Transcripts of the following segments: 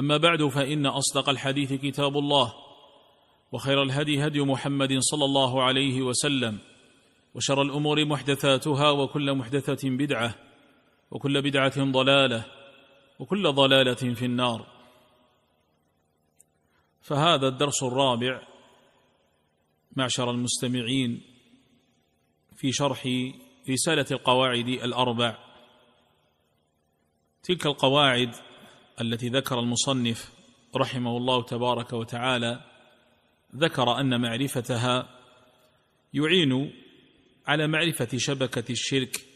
أما بعد فإن أصدق الحديث كتاب الله وخير الهدي هدي محمد صلى الله عليه وسلم وشر الأمور محدثاتها وكل محدثة بدعة وكل بدعة ضلالة وكل ضلالة في النار. فهذا الدرس الرابع معشر المستمعين في شرح رسالة القواعد الأربع. تلك القواعد التي ذكر المصنف رحمه الله تبارك وتعالى ذكر أن معرفتها يعين على معرفة شبكة الشرك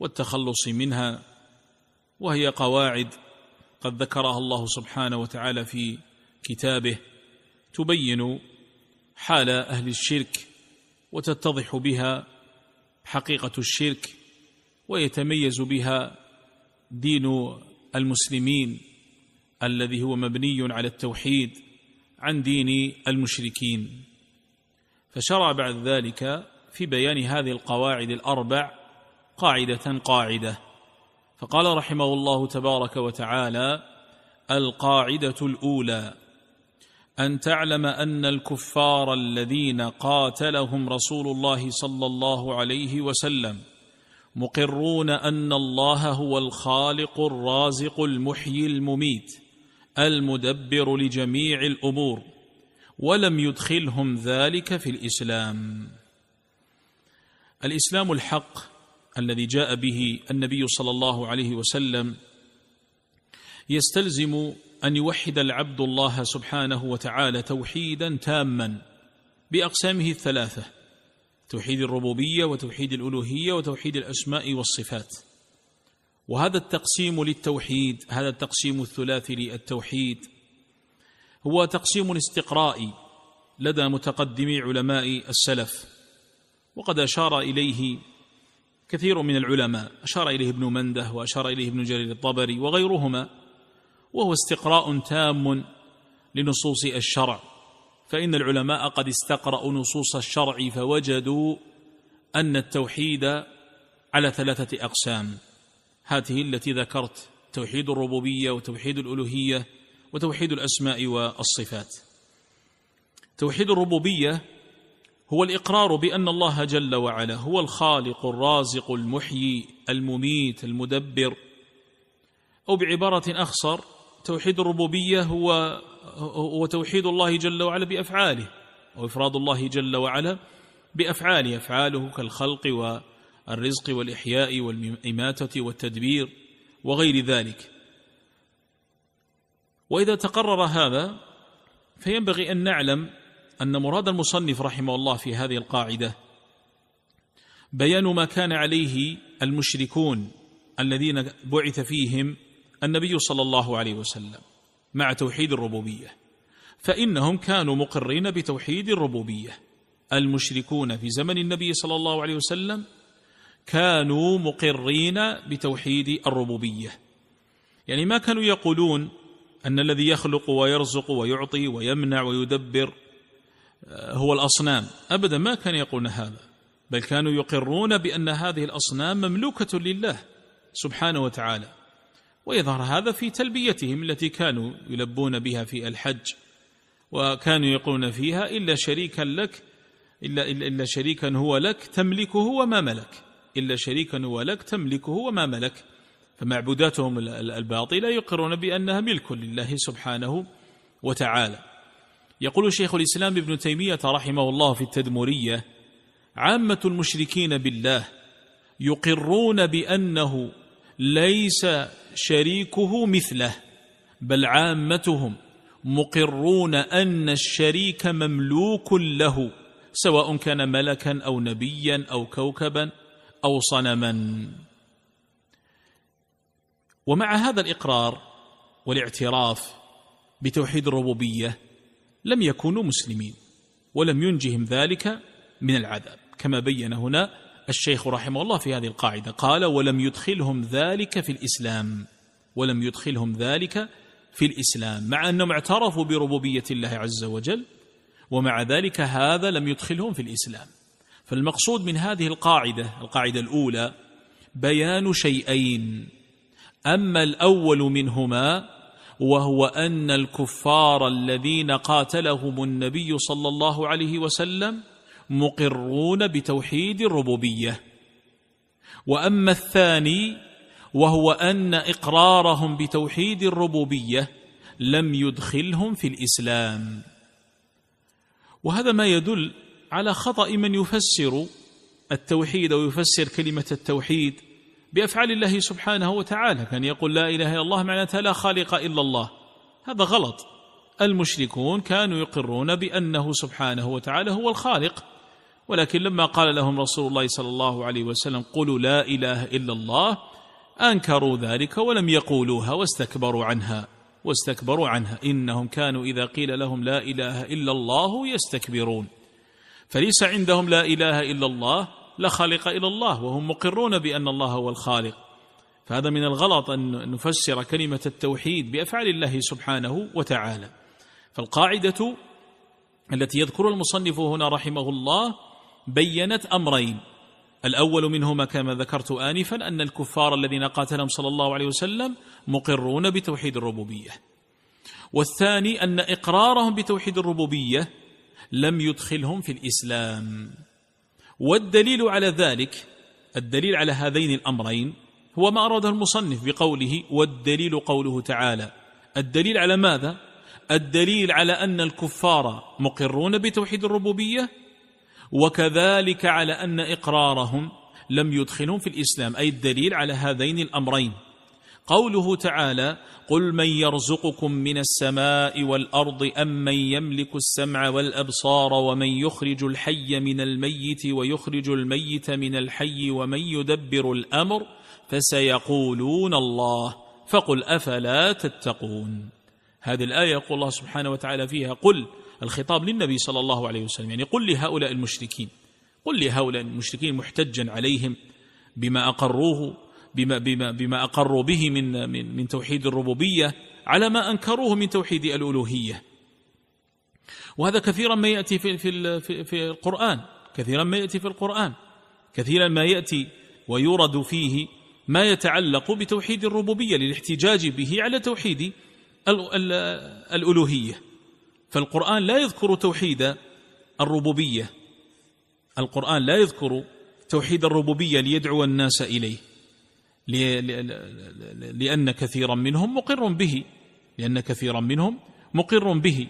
والتخلص منها وهي قواعد قد ذكرها الله سبحانه وتعالى في كتابه تبين حال أهل الشرك وتتضح بها حقيقة الشرك ويتميز بها دين المسلمين الذي هو مبني على التوحيد عن دين المشركين. فشرع بعد ذلك في بيان هذه القواعد الأربع قاعدة قاعدة. فقال رحمه الله تبارك وتعالى القاعدة الأولى أن تعلم أن الكفار الذين قاتلهم رسول الله صلى الله عليه وسلم مقرون أن الله هو الخالق الرازق المحيي المميت المدبر لجميع الأمور ولم يدخلهم ذلك في الإسلام. الإسلام الحق الذي جاء به النبي صلى الله عليه وسلم يستلزم أن يوحد العبد الله سبحانه وتعالى توحيدا تاما بأقسامه الثلاثة. توحيد الربوبية وتوحيد الألوهية وتوحيد الأسماء والصفات. وهذا التقسيم للتوحيد هذا التقسيم الثلاثي للتوحيد هو تقسيم استقرائي لدى متقدمي علماء السلف. وقد أشار إليه كثير من العلماء أشار إليه ابن مندة وأشار إليه ابن جرير الطبري وغيرهما وهو استقراء تام لنصوص الشرع. فإن العلماء قد استقرأوا نصوص الشرع فوجدوا أن التوحيد على ثلاثة أقسام. هذه التي ذكرت توحيد الربوبية وتوحيد الألوهية وتوحيد الأسماء والصفات. توحيد الربوبية هو الإقرار بأن الله جل وعلا هو الخالق الرازق المحيي المميت المدبر. أو بعبارة أخصر توحيد الربوبية هو هو توحيد الله جل وعلا بأفعاله وإفراد الله جل وعلا بأفعاله أفعاله كالخلق الرزق والإحياء والإماتة والتدبير وغير ذلك. وإذا تقرر هذا فينبغي أن نعلم أن مراد المصنف رحمه الله في هذه القاعدة بيان ما كان عليه المشركون الذين بعث فيهم النبي صلى الله عليه وسلم. مع توحيد الربوبية. فإنهم كانوا مقرين بتوحيد الربوبية. المشركون في زمن النبي صلى الله عليه وسلم كانوا مقرين بتوحيد الربوبية. يعني ما كانوا يقولون أن الذي يخلق ويرزق ويعطي ويمنع ويدبر آه، هو الأصنام. أبدا ما كانوا يقولون هذا. بل كانوا يقرون بأن هذه الأصنام مملوكة لله سبحانه وتعالى. ويظهر هذا في تلبيتهم التي كانوا يلبون بها في الحج وكانوا يقولون فيها إلا شريكا لك الا الا شريكا هو لك تملكه وما ملك إلا شريكا هو لك تملكه وما ملك. فمعبوداتهم الباطلة يقرون بأنها ملك لله سبحانه وتعالى. يقول شيخ الإسلام ابن تيمية رحمه الله في التدمرية عامة المشركين بالله يقرون بأنه ليس شريكه مثله بل عامتهم مقرون أن الشريك مملوك له سواء كان ملكا أو نبيا أو كوكبا أو صنما. ومع هذا الإقرار والاعتراف بتوحيد الربوبية لم يكونوا مسلمين ولم ينجهم ذلك من العذاب كما بين هنا الشيخ رحمه الله في هذه القاعدة قال ولم يدخلهم ذلك في الإسلام ولم يدخلهم ذلك في الإسلام مع أنهم اعترفوا بربوبية الله عز وجل ومع ذلك هذا لم يدخلهم في الإسلام. فالمقصود من هذه القاعدة القاعدة الأولى بيان شيئين أما الأول منهما وهو أن الكفار الذين قاتلهم النبي صلى الله عليه وسلم مقرون بتوحيد الربوبية. وأما الثاني وهو أن إقرارهم بتوحيد الربوبية لم يدخلهم في الإسلام. وهذا ما يدل على خطأ من يفسر التوحيد ويفسر كلمة التوحيد بأفعال الله سبحانه وتعالى كان يقول لا إله إلا الله معناتها لا خالق إلا الله. هذا غلط. المشركون كانوا يقرون بأنه سبحانه وتعالى هو الخالق. ولكن لما قال لهم رسول الله صلى الله عليه وسلم قولوا لا إله إلا الله أنكروا ذلك ولم يقولوها واستكبروا عنها واستكبروا عنها. إنهم كانوا إذا قيل لهم لا إله إلا الله يستكبرون. فليس عندهم لا إله إلا الله لا خالق إلا الله وهم مقرون بأن الله هو الخالق. فهذا من الغلط أن نفسر كلمة التوحيد بأفعال الله سبحانه وتعالى. فالقاعدة التي يذكر المصنف هنا رحمه الله بينت أمرين. الأول منهما كما ذكرت آنفا أن الكفار الذين قاتلهم صلى الله عليه وسلم مقرون بتوحيد الربوبية. والثاني أن إقرارهم بتوحيد الربوبية لم يدخلهم في الإسلام. والدليل على ذلك الدليل على هذين الأمرين هو ما أراده المصنف بقوله والدليل قوله تعالى. الدليل على ماذا؟ الدليل على أن الكفار مقرون بتوحيد الربوبية وكذلك على أن إقرارهم لم يدخلهم في الإسلام أي الدليل على هذين الأمرين. قوله تعالى قل من يرزقكم من السماء والأرض أم من يملك السمع والأبصار ومن يخرج الحي من الميت ويخرج الميت من الحي ومن يدبر الأمر فسيقولون الله فقل أفلا تتقون. هذه الآية يقول الله سبحانه وتعالى فيها قل الخطاب للنبي صلى الله عليه وسلم. يعني قل لهؤلاء المشركين قل لهؤلاء المشركين محتجا عليهم بما أقروه بما, بما, بما أقروا به من, من, من توحيد الربوبية على ما أنكروه من توحيد الألوهية. وهذا كثيرا ما يأتي في, في, في, في القرآن كثيرا ما يأتي في القرآن كثيرا ما يأتي ويورد فيه ما يتعلق بتوحيد الربوبية للاحتجاج به على توحيد الألوهية. فالقرآن لا يذكر توحيد الربوبية. القرآن لا يذكر توحيد الربوبية ليدعو الناس إليه. لأن كثيرا منهم مقر به. لأن كثيرا منهم مقر به.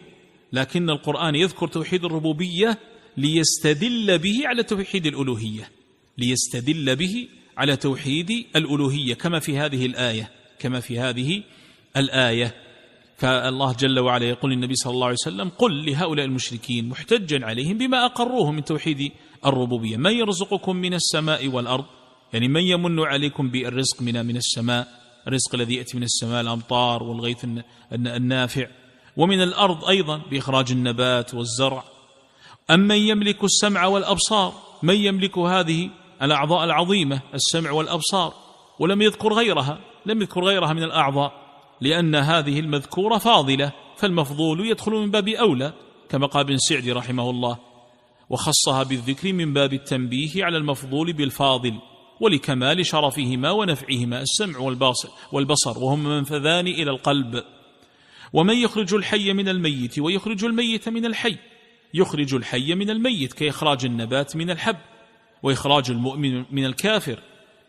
لكن القرآن يذكر توحيد الربوبية ليستدل به على توحيد الألوهية. ليستدل به على توحيد الألوهية كما في هذه الآية كما في هذه الآية. فالله جل وعلا يقول للنبي صلى الله عليه وسلم قل لهؤلاء المشركين محتجا عليهم بما أقروه من توحيد الربوبية. من يرزقكم من السماء والأرض؟ يعني من يمن عليكم بالرزق من من السماء الرزق الذي يأتي من السماء الأمطار والغيث النافع. ومن الأرض أيضا بإخراج النبات والزرع. أم من يملك السمع والأبصار؟ من يملك هذه الأعضاء العظيمة السمع والأبصار. ولم يذكر غيرها؟ لم يذكر غيرها من الأعضاء. لأن هذه المذكورة فاضلة فالمفضول يدخل من باب أولى كما قال ابن سعدي رحمه الله وخصها بالذكر من باب التنبيه على المفضول بالفاضل ولكمال شرفهما ونفعهما السمع والبصر والبصر وهم منفذان إلى القلب. ومن يخرج الحي من الميت ويخرج الميت من الحي يخرج الحي من الميت كإخراج النبات من الحب وإخراج المؤمن من الكافر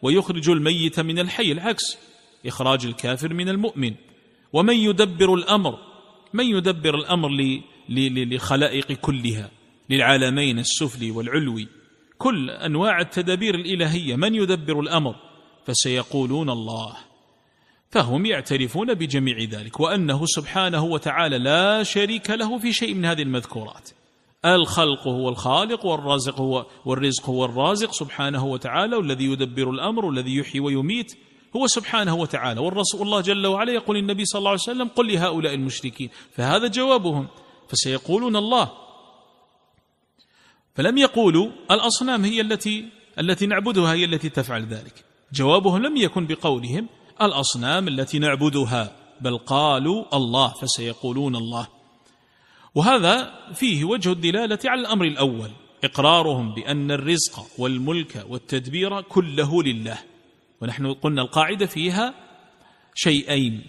ويخرج الميت من الحي العكس. إخراج الكافر من المؤمن. ومن يدبر الأمر من يدبر الأمر لخلائق كلها للعالمين السفلي والعلوي. كل أنواع التدابير الإلهية من يدبر الأمر؟ فسيقولون الله. فهم يعترفون بجميع ذلك وأنه سبحانه وتعالى لا شريك له في شيء من هذه المذكورات. الخلق هو الخالق والرازق هو والرزق هو الرازق سبحانه وتعالى والذي يدبر الأمر والذي يحيي ويميت. هو سبحانه وتعالى. والرسول الله جل وعلا يقول النبي صلى الله عليه وسلم قل لهؤلاء المشركين. فهذا جوابهم. فسيقولون الله. فلم يقولوا الأصنام هي التي التي نعبدها هي التي تفعل ذلك. جوابهم لم يكن بقولهم الأصنام التي نعبدها بل قالوا الله فسيقولون الله. وهذا فيه وجه الدلالة على الأمر الأول. إقرارهم بأن الرزق والملك والتدبير كله لله. ونحن قلنا القاعدة فيها شيئين.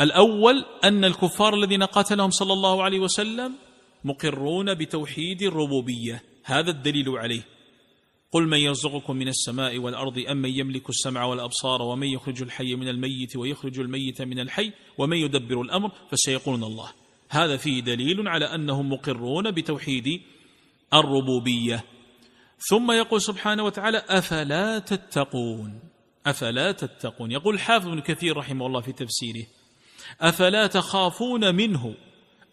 الأول أن الكفار الذين قاتلهم صلى الله عليه وسلم مقرون بتوحيد الربوبية. هذا الدليل عليه. قل من يرزقكم من السماء والأرض أم من يملك السمع والأبصار ومن يخرج الحي من الميت ويخرج الميت من الحي ومن يدبر الأمر فسيقولون الله. هذا فيه دليل على أنهم مقرون بتوحيد الربوبية. ثم يقول سبحانه وتعالى أفلا تتقون. أفلا تتقون؟ يقول الحافظ بن كثير رحمه الله في تفسيره أفلا تخافون منه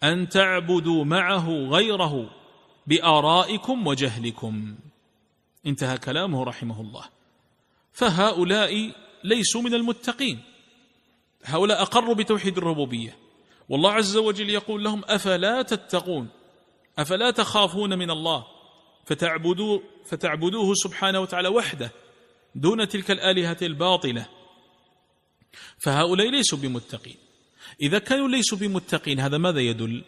أن تعبدوا معه غيره بآرائكم وجهلكم؟ انتهى كلامه رحمه الله. فهؤلاء ليسوا من المتقين. هؤلاء أقروا بتوحيد الربوبية. والله عز وجل يقول لهم أفلا تتقون؟ أفلا تخافون من الله؟ فتعبدوه, فتعبدوه سبحانه وتعالى وحده. دون تلك الآلهة الباطلة فهؤلاء ليسوا بمتقين. إذا كانوا ليسوا بمتقين هذا ماذا يدل؟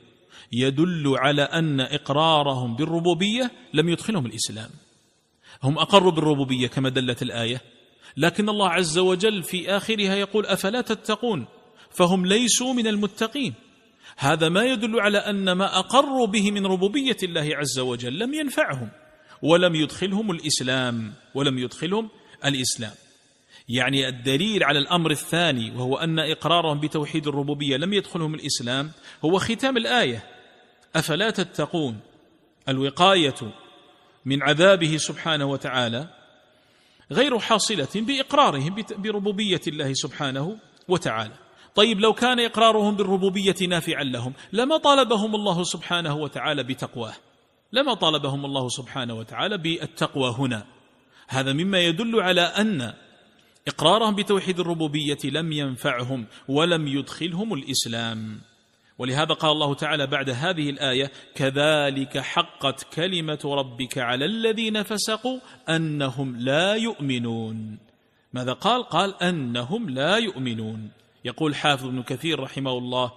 يدل على أن إقرارهم بالربوبية لم يدخلهم الإسلام. هم أقروا بالربوبية كما دلت الآية. لكن الله عز وجل في آخرها يقول أفلا تتقون؟ فهم ليسوا من المتقين. هذا ما يدل على أن ما أقروا به من ربوبية الله عز وجل لم ينفعهم ولم يدخلهم الإسلام ولم يدخلهم الإسلام. يعني الدليل على الأمر الثاني وهو أن إقرارهم بتوحيد الربوبية لم يدخلهم الإسلام هو ختام الآية. أفلا تتقون؟ الوقاية من عذابه سبحانه وتعالى غير حاصلة بإقرارهم بربوبية الله سبحانه وتعالى. طيب لو كان إقرارهم بالربوبية نافعا لهم لما طالبهم الله سبحانه وتعالى بتقواه؟ لما طالبهم الله سبحانه وتعالى بالتقوى هنا؟ هذا مما يدل على أن إقرارهم بتوحيد الربوبية لم ينفعهم ولم يدخلهم الإسلام. ولهذا قال الله تعالى بعد هذه الآية كذلك حقت كلمة ربك على الذين فسقوا أنهم لا يؤمنون. ماذا قال؟ قال أنهم لا يؤمنون. يقول حافظ ابن كثير رحمه الله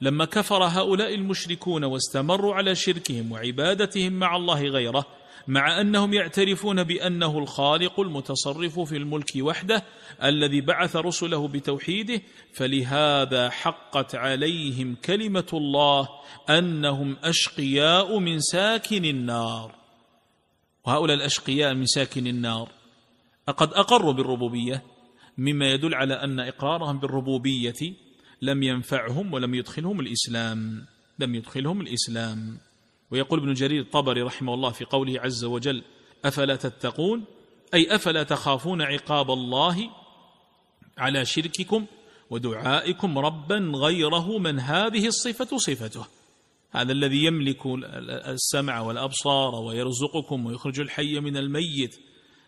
لما كفر هؤلاء المشركون واستمروا على شركهم وعبادتهم مع الله غيره مع أنهم يعترفون بأنه الخالق المتصرف في الملك وحده الذي بعث رسله بتوحيده فلهذا حقت عليهم كلمة الله أنهم أشقياء من ساكن النار. وهؤلاء الأشقياء من ساكن النار قد أقروا بالربوبية مما يدل على أن إقرارهم بالربوبية لم ينفعهم ولم يدخلهم الإسلام لم يدخلهم الإسلام. ويقول ابن جرير الطبري رحمه الله في قوله عز وجل أفلا تتقون؟ أي أفلا تخافون عقاب الله على شرككم ودعائكم ربا غيره من هذه الصفة صفته. هذا الذي يملك السمع والأبصار ويرزقكم ويخرج الحي من الميت.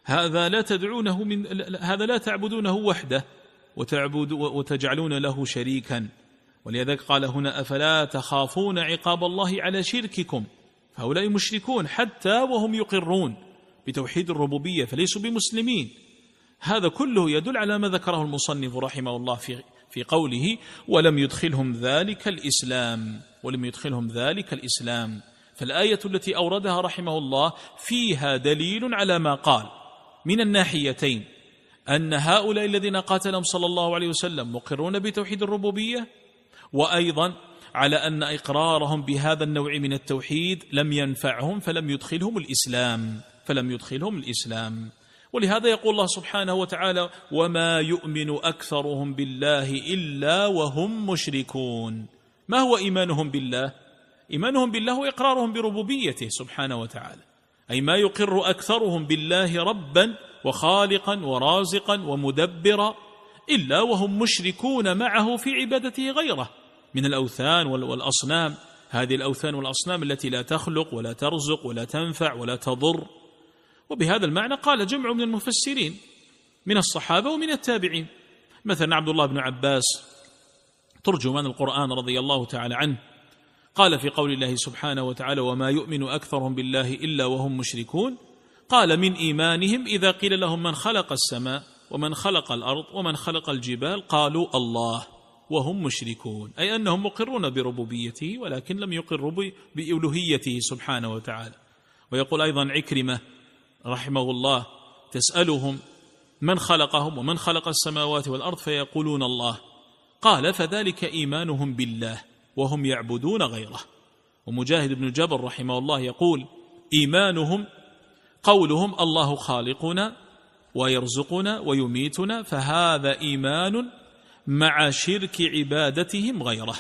هذا لا تدعونه من هذا لا تعبدونه وحده وتعبد وتجعلون له شريكا. ولذلك قال هنا أفلا تخافون عقاب الله على شرككم هؤلاء مشركون حتى وهم يقرون بتوحيد الربوبية فليسوا بمسلمين هذا كله يدل على ما ذكره المصنف رحمه الله في في قوله ولم يدخلهم ذلك الإسلام ولم يدخلهم ذلك الإسلام فالآية التي أوردها رحمه الله فيها دليل على ما قال من الناحيتين أن هؤلاء الذين قاتلهم صلى الله عليه وسلم مقرون بتوحيد الربوبية وأيضا على أن إقرارهم بهذا النوع من التوحيد لم ينفعهم فلم يدخلهم الإسلام فلم يدخلهم الإسلام. ولهذا يقول الله سبحانه وتعالى وما يؤمن أكثرهم بالله إلا وهم مشركون ما هو إيمانهم بالله؟ إيمانهم بالله هو اقرارهم بربوبيته سبحانه وتعالى. أي ما يقر أكثرهم بالله ربا وخالقا ورازقا ومدبرا إلا وهم مشركون معه في عبادته غيره من الأوثان والأصنام. هذه الأوثان والأصنام التي لا تخلق ولا ترزق ولا تنفع ولا تضر. وبهذا المعنى قال جمع من المفسرين من الصحابة ومن التابعين. مثلا عبد الله بن عباس ترجمان القرآن رضي الله تعالى عنه قال في قول الله سبحانه وتعالى وما يؤمن أكثرهم بالله إلا وهم مشركون قال من إيمانهم إذا قيل لهم من خلق السماء ومن خلق الأرض ومن خلق الجبال قالوا الله وهم مشركون. أي أنهم مقرون بربوبيته ولكن لم يقروا بألوهيته سبحانه وتعالى. ويقول أيضا عكرمة رحمه الله تسألهم من خلقهم ومن خلق السماوات والأرض فيقولون الله. قال فذلك إيمانهم بالله وهم يعبدون غيره. ومجاهد بن جبر رحمه الله يقول إيمانهم قولهم الله خالقنا ويرزقنا ويميتنا فهذا إيمان مع شرك عبادتهم غيره.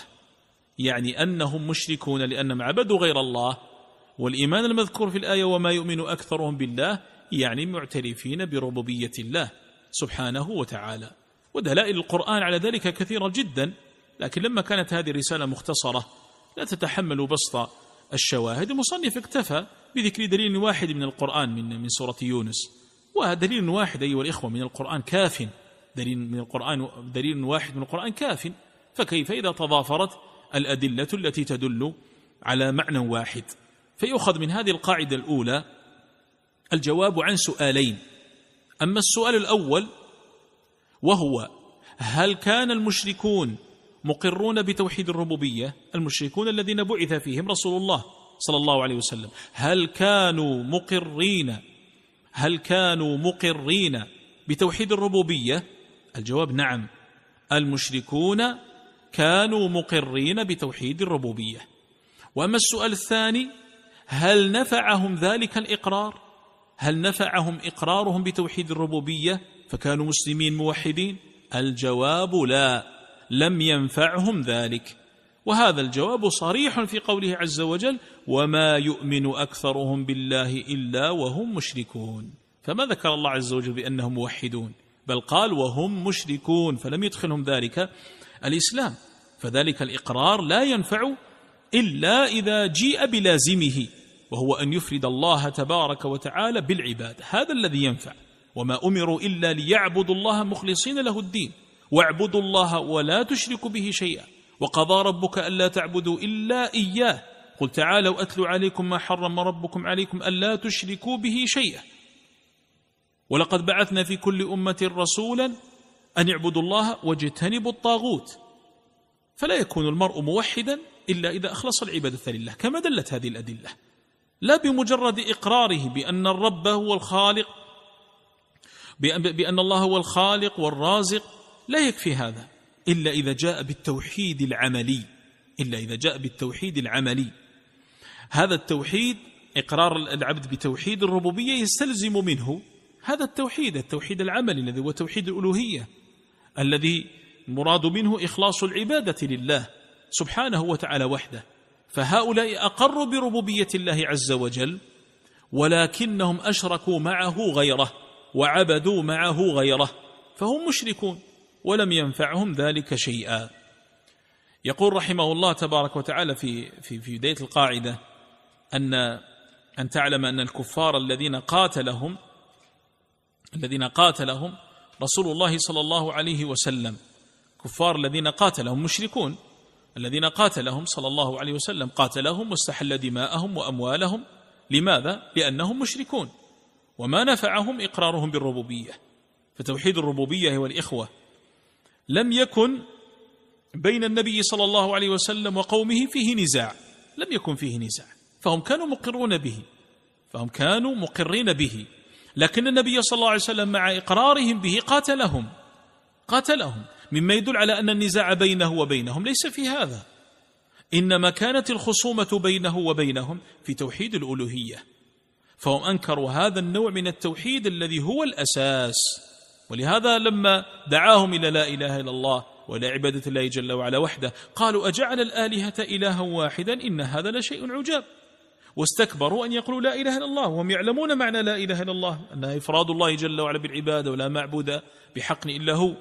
يعني أنهم مشركون لانهم عبدوا غير الله. والإيمان المذكور في الآية وما يؤمن أكثرهم بالله يعني معترفين بربوبية الله سبحانه وتعالى. ودلائل القرآن على ذلك كثيرة جدا لكن لما كانت هذه الرسالة مختصرة لا تتحمل بسط الشواهد. المصنف اكتفى بذكر دليل واحد من القرآن من من سورة يونس. ودليل واحد أيها الإخوة من القرآن كاف. دليل من القرآن دليل واحد من القرآن كاف. فكيف إذا تضافرت الأدلة التي تدل على معنى واحد؟ فيؤخذ من هذه القاعدة الأولى الجواب عن سؤالين. أما السؤال الأول وهو هل كان المشركون مقرون بتوحيد الربوبية؟ المشركون الذين بعث فيهم رسول الله صلى الله عليه وسلم. هل كانوا مقرين هل كانوا مقرين بتوحيد الربوبية؟ الجواب نعم. المشركون كانوا مقرين بتوحيد الربوبية. وأما السؤال الثاني هل نفعهم ذلك الإقرار؟ هل نفعهم إقرارهم بتوحيد الربوبية فكانوا مسلمين موحدين؟ الجواب لا. لم ينفعهم ذلك. وهذا الجواب صريح في قوله عز وجل وما يؤمن أكثرهم بالله إلا وهم مشركون. فما ذكر الله عز وجل بأنهم موحدون؟ بل قال وهم مشركون. فلم يدخلهم ذلك الإسلام. فذلك الإقرار لا ينفع إلا إذا جيء بلازمه وهو أن يفرد الله تبارك وتعالى بالعباده هذا الذي ينفع. وما أمروا إلا ليعبدوا الله مخلصين له الدين. واعبدوا الله ولا تشركوا به شيئا. وقضى ربك ألا تعبدوا إلا إياه. قل تعالوا اتلوا عليكم ما حرم ربكم عليكم ألا تشركوا به شيئا. ولقد بعثنا في كل أمة رسولا أن اعبدوا الله واجتنبوا الطاغوت. فلا يكون المرء موحدا إلا إذا أخلص العبادة. لله كما دلت هذه الأدلة. لا بمجرد إقراره بأن الرب هو الخالق بأن الله هو الخالق والرازق. لا يكفي هذا. إلا إذا جاء بالتوحيد العملي إلا إذا جاء بالتوحيد العملي. هذا التوحيد إقرار العبد بتوحيد الربوبية يستلزم منه هذا التوحيد التوحيد العملي الذي هو توحيد الألوهية الذي مراد منه إخلاص العبادة لله سبحانه وتعالى وحده. فهؤلاء أقروا بربوبية الله عز وجل ولكنهم أشركوا معه غيره وعبدوا معه غيره فهم مشركون. ولم ينفعهم ذلك شيئا. يقول رحمه الله تبارك وتعالى في في في بداية القاعدة أن أن تعلم أن الكفار الذين قاتلهم الذين قاتلهم رسول الله صلى الله عليه وسلم. كفار الذين قاتلهم مشركون. الذين قاتلهم صلى الله عليه وسلم قاتلهم واستحل دماءهم وأموالهم. لماذا؟ لأنهم مشركون. وما نفعهم إقرارهم بالربوبية. فتوحيد الربوبية والاخوه لم يكن بين النبي صلى الله عليه وسلم وقومه فيه نزاع. لم يكن فيه نزاع. فهم كانوا مقرون به. فهم كانوا مقرين به. لكن النبي صلى الله عليه وسلم مع إقرارهم به قاتلهم. قاتلهم. مما يدل على أن النزاع بينه وبينهم. ليس في هذا. إنما كانت الخصومة بينه وبينهم في توحيد الألوهية. فهم أنكروا هذا النوع من التوحيد الذي هو الأساس. ولهذا لما دعاهم إلى لا إله إلا الله والى عبادة الله جل وعلا وحده قالوا أجعل الآلهة إلها واحدا إن هذا لشيء عجاب. واستكبروا أن يقولوا لا إله إلا الله وهم يعلمون معنى لا إله إلا الله أنها إفراد الله جل وعلا بالعبادة ولا معبود بحق إلا هو.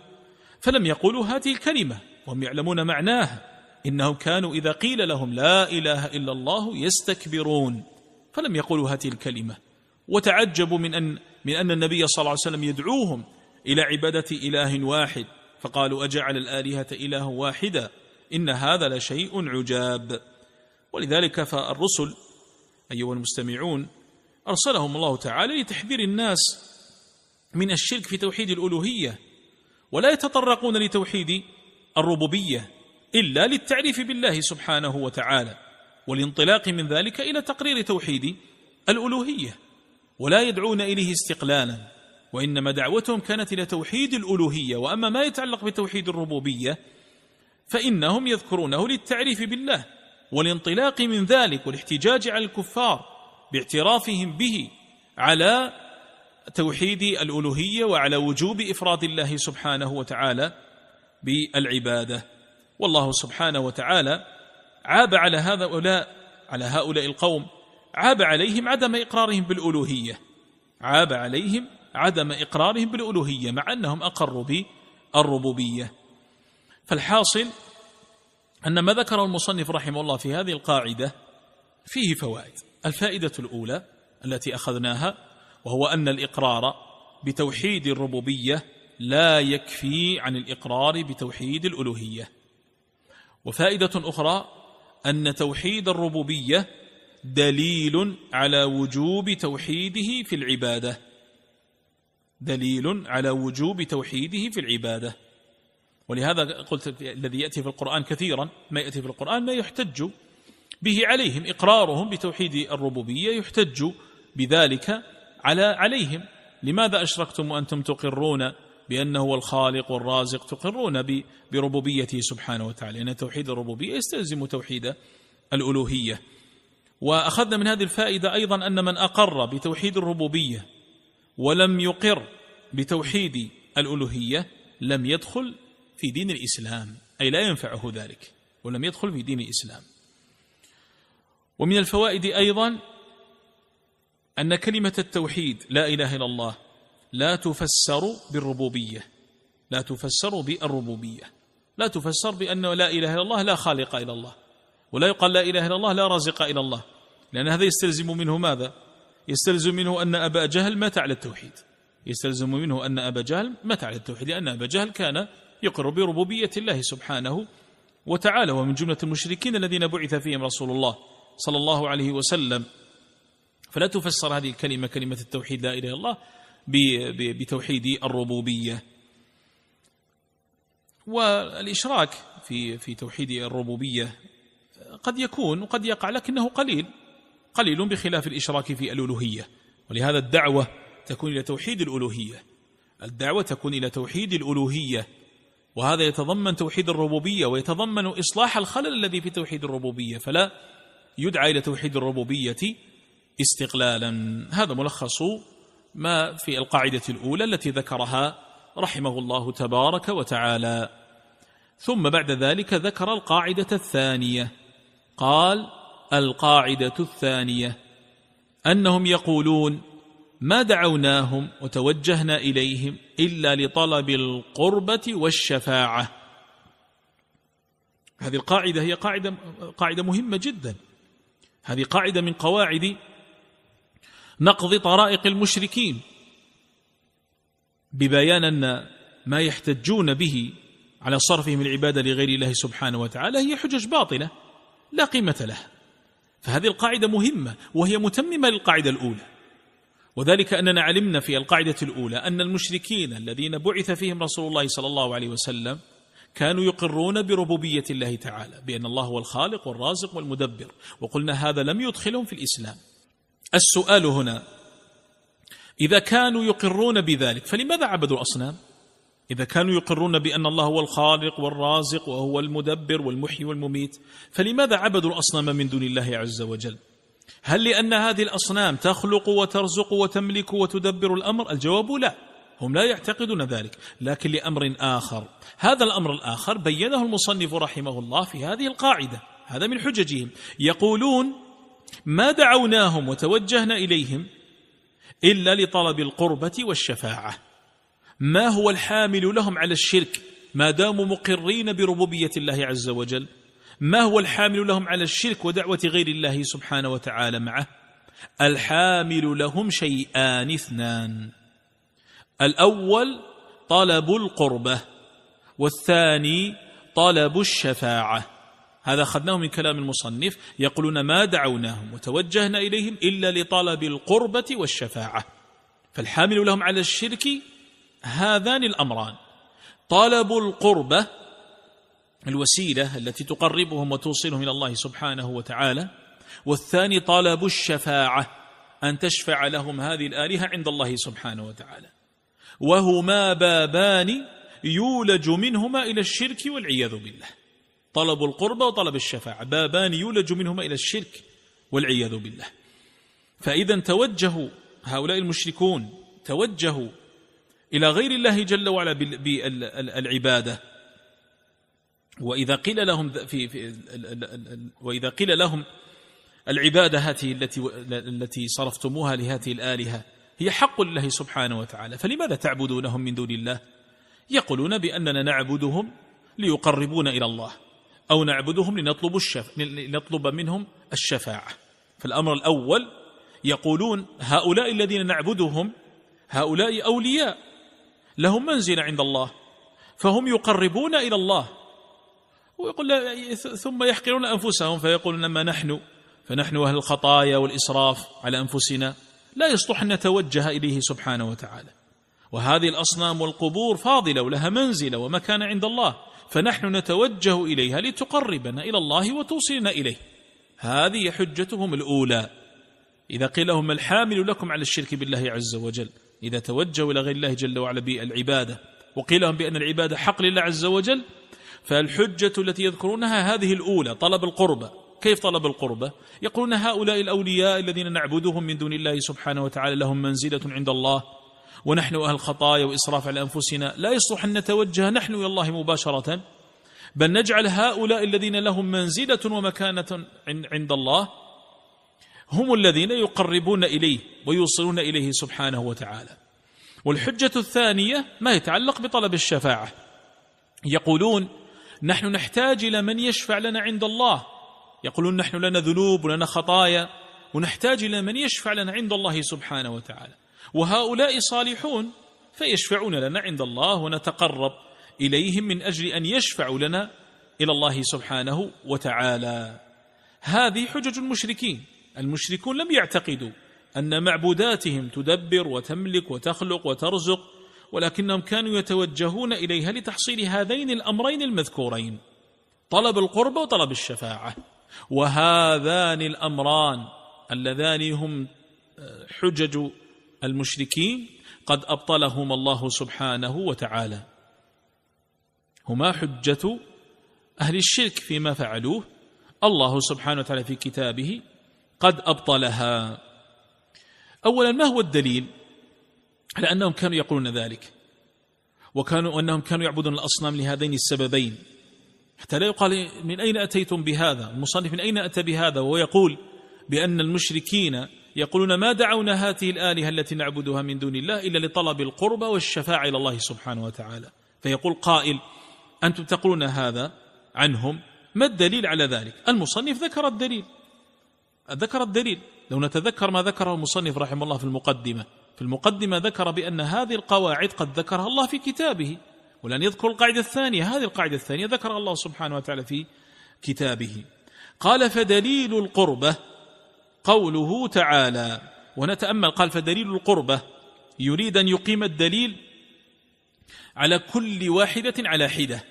فلم يقولوا هذه الكلمة وهم يعلمون معناها. إنهم كانوا إذا قيل لهم لا إله إلا الله يستكبرون. فلم يقولوا هذه الكلمة. وتعجبوا من ان من أن النبي صلى الله عليه وسلم يدعوهم إلى عبادة إله واحد. فقالوا أجعل الآلهة إله واحدا؟ إن هذا لشيء عجاب. ولذلك فالرسل أيها المستمعون أرسلهم الله تعالى لتحذير الناس من الشرك في توحيد الألوهية. ولا يتطرقون لتوحيد الربوبية إلا للتعريف بالله سبحانه وتعالى. والانطلاق من ذلك إلى تقرير توحيد الألوهية. ولا يدعون إليه استقلالا. وإنما دعوتهم كانت إلى توحيد الألوهية وأما ما يتعلق بتوحيد الربوبية فإنهم يذكرونه للتعريف بالله والانطلاق من ذلك والاحتجاج على الكفار باعترافهم به على توحيد الألوهية وعلى وجوب إفراد الله سبحانه وتعالى بالعبادة. والله سبحانه وتعالى عاب على هؤلاء على هؤلاء القوم عاب عليهم عدم إقرارهم بالألوهية عاب عليهم عدم إقرارهم بالألوهية مع أنهم اقروا بالربوبيه فالحاصل أن ما ذكر المصنف رحمه الله في هذه القاعدة فيه فوائد. الفائدة الأولى التي أخذناها وهو أن الإقرار بتوحيد الربوبية لا يكفي عن الإقرار بتوحيد الألوهية. وفائدة أخرى أن توحيد الربوبية دليل على وجوب توحيده في العبادة. دليل على وجوب توحيده في العبادة. ولهذا قلت الذي يأتي في القرآن كثيرا ما يأتي في القرآن ما يحتج به عليهم. إقرارهم بتوحيد الربوبية يحتج بذلك على عليهم. لماذا أشركتم وأنتم تقرون بأنه هو الخالق والرازق؟ تقرون بربوبيته سبحانه وتعالى لأن توحيد الربوبية يستلزم توحيد الألوهية. وأخذنا من هذه الفائدة أيضا أن من أقر بتوحيد الربوبية ولم يقر بتوحيد الألوهية لم يدخل في دين الإسلام. أي لا ينفعه ذلك. ولم يدخل في دين الإسلام. ومن الفوائد أيضا أن كلمة التوحيد لا إله إلا الله لا تفسر بالربوبية. لا تفسر بالربوبية. لا تفسر بانه لا إله إلا الله لا خالق إلا الله. ولا يقال لا إله إلا الله لا رازق إلا الله. لأن هذا يستلزم منه ماذا؟ يستلزم منه أن أبا جهل مات على التوحيد. يستلزم منه أن أبا جهل مات على التوحيد لأن أبا جهل كان يقر بربوبية الله سبحانه وتعالى ومن جملة المشركين الذين بعث فيهم رسول الله صلى الله عليه وسلم. فلا تفسر هذه الكلمة كلمة التوحيد لا إله إلا الله بتوحيد الربوبية. والإشراك في في توحيد الربوبية قد يكون وقد يقع لكنه قليل. قليل بخلاف الإشراك في الألوهية. ولهذا الدعوة تكون إلى توحيد الألوهية. الدعوة تكون إلى توحيد الألوهية. وهذا يتضمن توحيد الربوبية ويتضمن إصلاح الخلل الذي في توحيد الربوبية. فلا يدعى إلى توحيد الربوبية استقلالا. هذا ملخص ما في القاعدة الأولى التي ذكرها رحمه الله تبارك وتعالى. ثم بعد ذلك ذكر القاعدة الثانية. قال القاعدة الثانية أنهم يقولون ما دعوناهم وتوجهنا إليهم إلا لطلب القربة والشفاعة. هذه القاعدة هي قاعدة قاعدة مهمة جدا. هذه قاعدة من قواعد نقض طرائق المشركين ببيان أن ما يحتجون به على صرفهم العبادة لغير الله سبحانه وتعالى هي حجج باطلة لا قيمة لها. فهذه القاعدة مهمة وهي متممة للقاعدة الأولى. وذلك أننا علمنا في القاعدة الأولى أن المشركين الذين بعث فيهم رسول الله صلى الله عليه وسلم كانوا يقرون بربوبية الله تعالى بأن الله هو الخالق والرازق والمدبر. وقلنا هذا لم يدخلهم في الإسلام. السؤال هنا إذا كانوا يقرون بذلك فلماذا عبدوا الاصنام إذا كانوا يقرون بأن الله هو الخالق والرازق وهو المدبر والمحيي والمميت فلماذا عبدوا الأصنام من دون الله عز وجل؟ هل لأن هذه الأصنام تخلق وترزق وتملك وتدبر الأمر؟ الجواب لا. هم لا يعتقدون ذلك. لكن لأمر آخر. هذا الأمر الآخر بينه المصنف رحمه الله في هذه القاعدة. هذا من حججهم. يقولون ما دعوناهم وتوجهنا إليهم إلا لطلب القربة والشفاعة. ما هو الحامل لهم على الشرك ما داموا مقرين بربوبية الله عز وجل؟ ما هو الحامل لهم على الشرك ودعوة غير الله سبحانه وتعالى معه؟ الحامل لهم شيئان اثنان. الأول طلب القربة والثاني طلب الشفاعة. هذا أخذناه من كلام المصنف يقولون ما دعوناهم وتوجهنا إليهم إلا لطلب القربة والشفاعة. فالحامل لهم على الشرك هذان الأمران. طلب القربة الوسيلة التي تقربهم وتوصلهم إلى الله سبحانه وتعالى والثاني طلب الشفاعة أن تشفع لهم هذه الآلهة عند الله سبحانه وتعالى. وهما بابان يولج منهما إلى الشرك والعياذ بالله. طلب القربة وطلب الشفاعة بابان يولج منهما إلى الشرك والعياذ بالله. فإذا توجهوا هؤلاء المشركون توجهوا إلى غير الله جل وعلا بالعبادة وإذا قيل لهم في, في وإذا قيل لهم العبادة هذه التي التي صرفتموها لهذه الآلهة هي حق لله سبحانه وتعالى فلماذا تعبدونهم من دون الله؟ يقولون بأننا نعبدهم ليقربون إلى الله أو نعبدهم لنطلب, الشف... لنطلب منهم الشفاعة. فالأمر الأول يقولون هؤلاء الذين نعبدهم هؤلاء أولياء. لهم منزل عند الله فهم يقربون إلى الله. ويقول ثم يحقرون أنفسهم فيقولون ما نحن فنحن أهل الخطايا والإسراف على أنفسنا. لا يصلح أن نتوجه إليه سبحانه وتعالى. وهذه الأصنام والقبور فاضلة ولها منزلة ومكان عند الله فنحن نتوجه إليها لتقربنا إلى الله وتوصلنا إليه. هذه حجتهم الأولى. إذا قيل لهم الحامل لكم على الشرك بالله عز وجل؟ إذا توجهوا إلى غير الله جل وعلا بالعبادة وقيل لهم بأن العبادة حق لله عز وجل فالحجة التي يذكرونها هذه الأولى طلب القربة كيف طلب القربة يقولون هؤلاء الأولياء الذين نعبدهم من دون الله سبحانه وتعالى لهم منزلة عند الله ونحن أهل خطايا وإسراف على أنفسنا. لا يصلح أن نتوجه نحن إلى الله مباشرة بل نجعل هؤلاء الذين لهم منزلة ومكانة عند الله هم الذين يقربون إليه ويوصلون إليه سبحانه وتعالى. والحجة الثانية ما يتعلق بطلب الشفاعة. يقولون نحن نحتاج إلى من يشفع لنا عند الله. يقولون نحن لنا ذنوب ولنا خطايا ونحتاج إلى من يشفع لنا عند الله سبحانه وتعالى. وهؤلاء صالحون فيشفعون لنا عند الله ونتقرب إليهم من أجل أن يشفعوا لنا إلى الله سبحانه وتعالى. هذه حجج المشركين. المشركون لم يعتقدوا أن معبوداتهم تدبر وتملك وتخلق وترزق ولكنهم كانوا يتوجهون إليها لتحصيل هذين الأمرين المذكورين طلب القرب وطلب الشفاعة. وهذان الأمران اللذان هم آه، حجج المشركين قد أبطلهما الله سبحانه وتعالى. هما حجة أهل الشرك فيما فعلوه الله سبحانه وتعالى في كتابه قد أبطلها. أولا ما هو الدليل على أنهم كانوا يقولون ذلك؟ وكانوا أنهم كانوا يعبدون الأصنام لهذين السببين. حتى لا يقال من أين أتيتم بهذا؟ المصنف من أين أتى بهذا؟ وهو يقول بأن المشركين يقولون ما دعونا هذه الآلهة التي نعبدها من دون الله إلا لطلب القربى والشفاعة إلى الله سبحانه وتعالى. فيقول قائل أنتم تقولون هذا عنهم؟ ما الدليل على ذلك؟ المصنف ذكر الدليل. ذكر الدليل. لو نتذكر ما ذكره المصنف رحمه الله في المقدمة. في المقدمة ذكر بأن هذه القواعد قد ذكرها الله في كتابه. ولن يذكر القاعدة الثانية. هذه القاعدة الثانية ذكر الله سبحانه وتعالى في كتابه. قال فدليل القربة قوله تعالى. ونتأمل قال فدليل القربة. يريد أن يقيم الدليل على كل واحدة على حدة.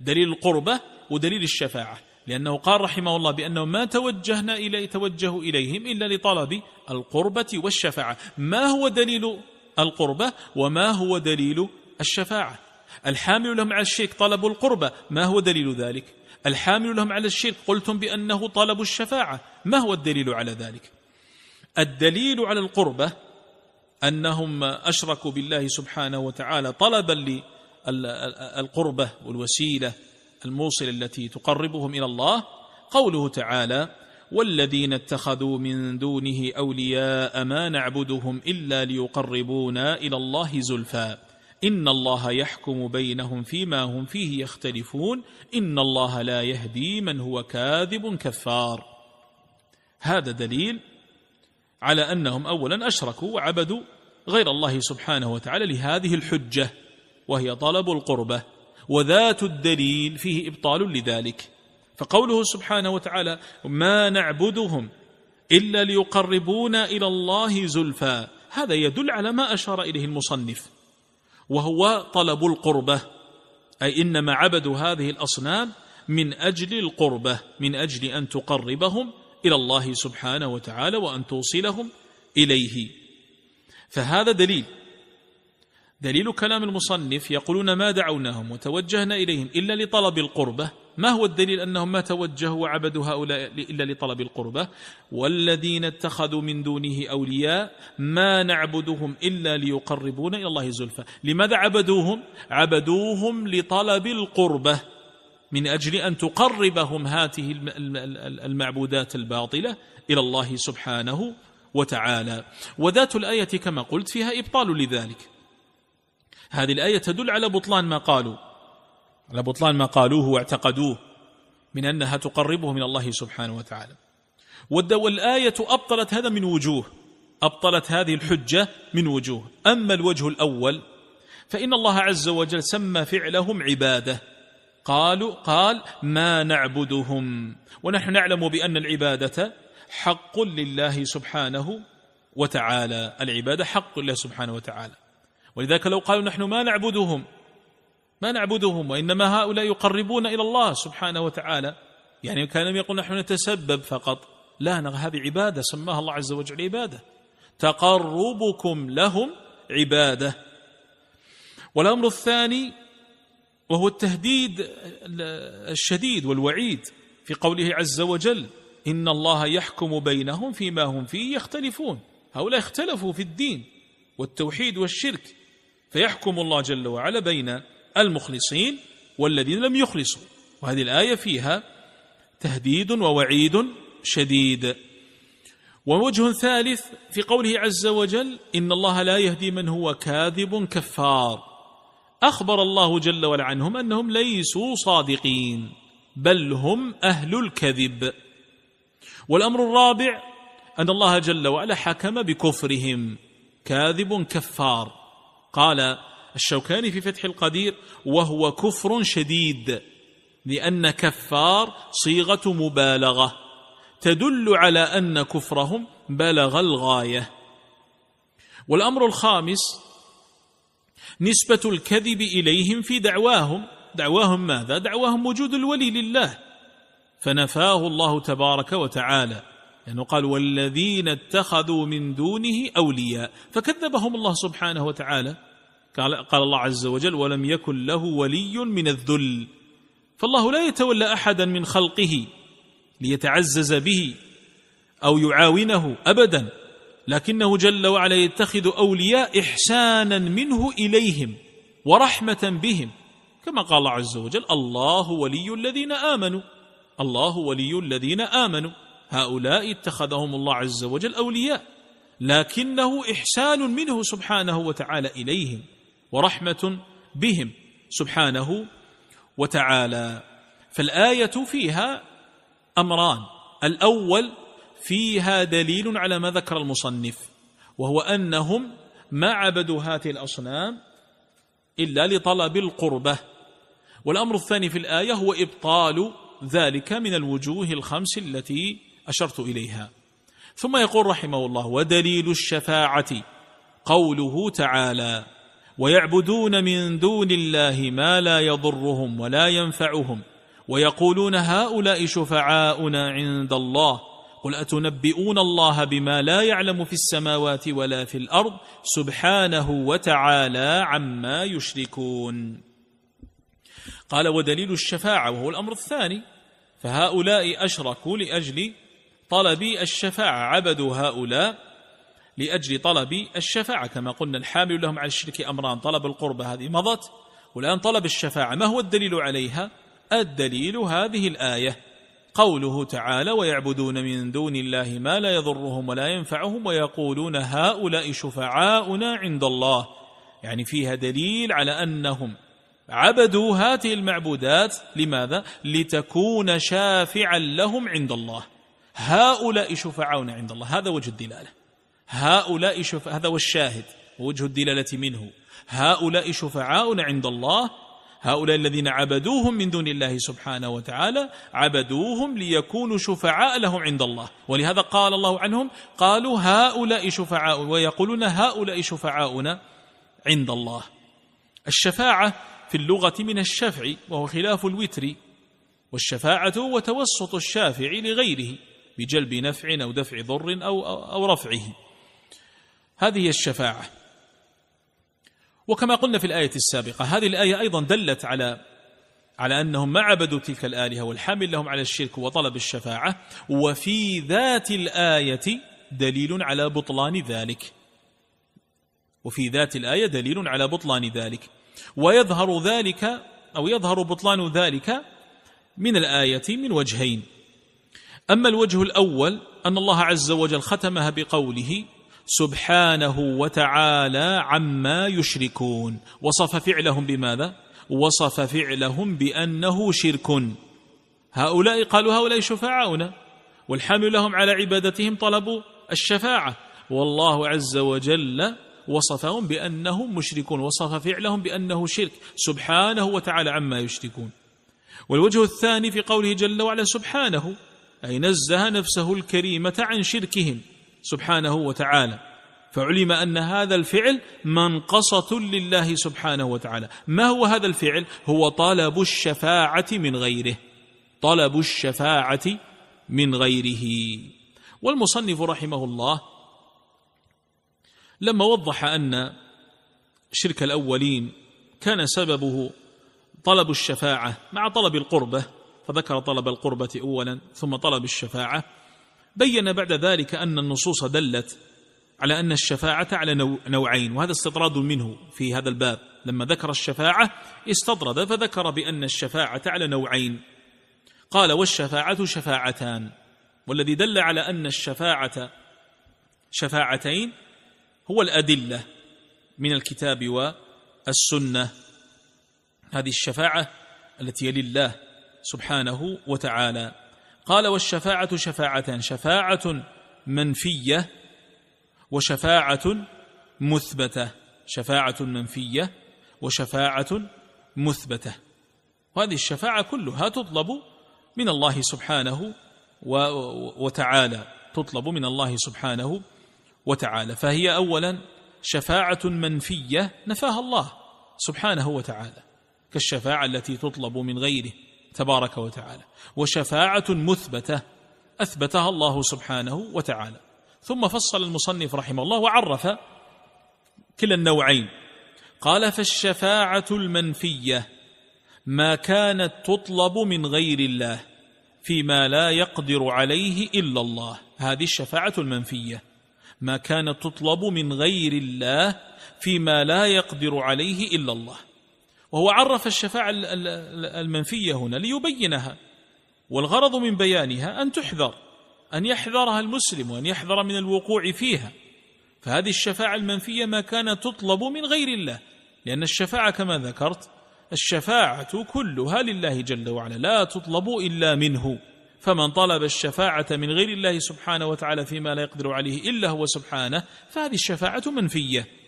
دليل القربة ودليل الشفاعة. لأنه قال رحمه الله بأنه ما توجهنا إليه توجه إليهم إلا لطلب القربة والشفاعة. ما هو دليل القربة وما هو دليل الشفاعة؟ الحامل لهم على الشرك طلب القربة ما هو دليل ذلك؟ الحامل لهم على الشرك قلتم بأنه طلب الشفاعة ما هو الدليل على ذلك؟ الدليل على القربة أنهم أشركوا بالله سبحانه وتعالى طلبا للقربة والوسيلة الموصلة التي تقربهم إلى الله قوله تعالى والذين اتخذوا من دونه أولياء ما نعبدهم إلا ليقربونا إلى الله زلفى. إن الله يحكم بينهم فيما هم فيه يختلفون إن الله لا يهدي من هو كاذب كفار. هذا دليل على أنهم أولا أشركوا وعبدوا غير الله سبحانه وتعالى لهذه الحجة وهي طلب القربة. وذات الدليل فيه إبطال لذلك. فقوله سبحانه وتعالى ما نعبدهم إلا ليقربونا إلى الله زلفى هذا يدل على ما أشار إليه المصنف. وهو طلب القربة أي إنما عبدوا هذه الأصنام من أجل القربة من أجل أن تقربهم إلى الله سبحانه وتعالى وأن توصلهم إليه. فهذا دليل دليل كلام المصنف يقولون ما دعوناهم وتوجهنا إليهم إلا لطلب القربة. ما هو الدليل أنهم ما توجهوا وعبدوا هؤلاء إلا لطلب القربة؟ والذين اتخذوا من دونه أولياء ما نعبدهم إلا ليقربون إلى الله زلفى. لماذا عبدوهم؟ عبدوهم لطلب القربة. من أجل أن تقربهم هذه المعبودات الباطلة إلى الله سبحانه وتعالى. وذات الآية كما قلت فيها إبطال لذلك. هذه الآية تدل على بطلان ما قالوا. على بطلان ما قالوه واعتقدوه من أنها تقربه من الله سبحانه وتعالى. والآية أبطلت هذا من وجوه. أبطلت هذه الحجة من وجوه. أما الوجه الأول فإن الله عز وجل سمى فعلهم عبادة. قالوا قال ما نعبدهم. ونحن نعلم بأن العبادة حق لله سبحانه وتعالى. العبادة حق لله سبحانه وتعالى. ولذلك لو قالوا نحن ما نعبدهم ما نعبدهم وإنما هؤلاء يقربون إلى الله سبحانه وتعالى. يعني كان يقول نحن نتسبب فقط. لا هذه عبادة سماها الله عز وجل عبادة. تقربكم لهم عبادة. والأمر الثاني وهو التهديد الشديد والوعيد في قوله عز وجل إن الله يحكم بينهم فيما هم فيه يختلفون. هؤلاء اختلفوا في الدين والتوحيد والشرك. فيحكم الله جل وعلا بين المخلصين والذين لم يخلصوا. وهذه الآية فيها تهديد ووعيد شديد. ووجه ثالث في قوله عز وجل إن الله لا يهدي من هو كاذب كفار. أخبر الله جل وعلا عنهم أنهم ليسوا صادقين بل هم أهل الكذب. والأمر الرابع أن الله جل وعلا حكم بكفرهم كاذب كفار. قال الشوكاني في فتح القدير وهو كفر شديد لأن كفار صيغة مبالغة تدل على أن كفرهم بلغ الغاية. والأمر الخامس نسبة الكذب إليهم في دعواهم. دعواهم ماذا؟ دعواهم وجود الولي لله. فنفاه الله تبارك وتعالى. لأنه قال والذين اتخذوا من دونه أولياء. فكذبهم الله سبحانه وتعالى. قال, قال الله عز وجل ولم يكن له ولي من الذل. فالله لا يتولى أحدا من خلقه ليتعزز به أو يعاونه أبدا. لكنه جل وعلا يتخذ أولياء إحسانا منه إليهم ورحمة بهم. كما قال الله عز وجل الله ولي الذين آمنوا. الله ولي الذين آمنوا. هؤلاء اتخذهم الله عز وجل أولياء لكنه إحسان منه سبحانه وتعالى إليهم ورحمة بهم سبحانه وتعالى. فالآية فيها أمران الأول فيها دليل على ما ذكر المصنف وهو أنهم ما عبدوا هذه الأصنام إلا لطلب القربة. والأمر الثاني في الآية هو إبطال ذلك من الوجوه الخمس التي أشرت إليها. ثم يقول رحمه الله ودليل الشفاعة قوله تعالى ويعبدون من دون الله ما لا يضرهم ولا ينفعهم ويقولون هؤلاء شفعاؤنا عند الله قل أتنبئون الله بما لا يعلم في السماوات ولا في الأرض؟ سبحانه وتعالى عما يشركون. قال ودليل الشفاعة وهو الأمر الثاني. فهؤلاء أشركوا لأجل طلب الشفاعة عبدوا هؤلاء لأجل طلب الشفاعة كما قلنا الحامل لهم على الشرك أمران طلب القربة هذه مضت والآن طلب الشفاعة. ما هو الدليل عليها؟ الدليل هذه الآية. قوله تعالى ويعبدون من دون الله ما لا يضرهم ولا ينفعهم ويقولون هؤلاء شفعاؤنا عند الله. يعني فيها دليل على أنهم عبدوا هذه المعبودات. لماذا؟ لتكون شافعا لهم عند الله. هؤلاء شفعاؤنا عند الله. هذا وجه الدلالة. هؤلاء شفع هذا هو الشاهد. ووجه الدلالة منه. هؤلاء شفعاؤنا عند الله. هؤلاء الذين عبدوهم من دون الله سبحانه وتعالى عبدوهم ليكونوا شفعاء لهم عند الله. ولهذا قال الله عنهم قالوا هؤلاء شفعاء ويقولون هؤلاء شفعاؤنا عند الله. الشفاعة في اللغة من الشفع وهو خلاف الوتر والشفاعة هو توسط الشافع لغيره. بجلب نفع أو دفع ضر أو, أو رفعه. هذه هي الشفاعة. وكما قلنا في الآية السابقة هذه الآية أيضا دلت على على أنهم ما عبدوا تلك الآلهة والحامل لهم على الشرك وطلب الشفاعة وفي ذات الآية دليل على بطلان ذلك. وفي ذات الآية دليل على بطلان ذلك. ويظهر ذلك أو يظهر بطلان ذلك من الآية من وجهين. أما الوجه الأول أن الله عز وجل ختمها بقوله سبحانه وتعالى عما يشركون. وصف فعلهم بماذا؟ وصف فعلهم بأنه شرك. هؤلاء قالوا هؤلاء شفعاؤنا والحمل لهم على عبادتهم طلبوا الشفاعة. والله عز وجل وصفهم بانهم مشركون وصف فعلهم بأنه شرك. سبحانه وتعالى عما يشركون. والوجه الثاني في قوله جل وعلا سبحانه أي نزه نفسه الكريمة عن شركهم سبحانه وتعالى. فعلم أن هذا الفعل منقصة لله سبحانه وتعالى. ما هو هذا الفعل؟ هو طلب الشفاعة من غيره. طلب الشفاعة من غيره. والمصنف رحمه الله لما وضح أن شرك الأولين كان سببه طلب الشفاعة مع طلب القربة فذكر طلب القربة اولا ثم طلب الشفاعة. بين بعد ذلك أن النصوص دلت على أن الشفاعة على نوعين وهذا استطراد منه في هذا الباب. لما ذكر الشفاعة استطرد فذكر بأن الشفاعة على نوعين. قال والشفاعة شفاعتان. والذي دل على أن الشفاعة شفاعتين هو الأدلة من الكتاب والسنة. هذه الشفاعة التي لله سبحانه وتعالى. قال والشفاعة شفاعتان شفاعة منفية وشفاعة مثبتة شفاعة منفية وشفاعة مثبتة. وهذه الشفاعة كلها تطلب من الله سبحانه وتعالى تطلب من الله سبحانه وتعالى. فهي أولا شفاعة منفية نفاها الله سبحانه وتعالى كالشفاعة التي تطلب من غيره. تبارك وتعالى. وشفاعة مثبتة أثبتها الله سبحانه وتعالى. ثم فصل المصنف رحمه الله وعرف كلا النوعين. قال فالشفاعة المنفية ما كانت تطلب من غير الله فيما لا يقدر عليه إلا الله. هذه الشفاعة المنفية. ما كانت تطلب من غير الله فيما لا يقدر عليه إلا الله. وهو عرف الشفاعة المنفية هنا ليبينها. والغرض من بيانها أن تحذر أن يحذرها المسلم وأن يحذر من الوقوع فيها. فهذه الشفاعة المنفية ما كانت تطلب من غير الله لأن الشفاعة كما ذكرت الشفاعة كلها لله جل وعلا لا تطلب إلا منه. فمن طلب الشفاعة من غير الله سبحانه وتعالى فيما لا يقدر عليه إلا هو سبحانه فهذه الشفاعة منفية.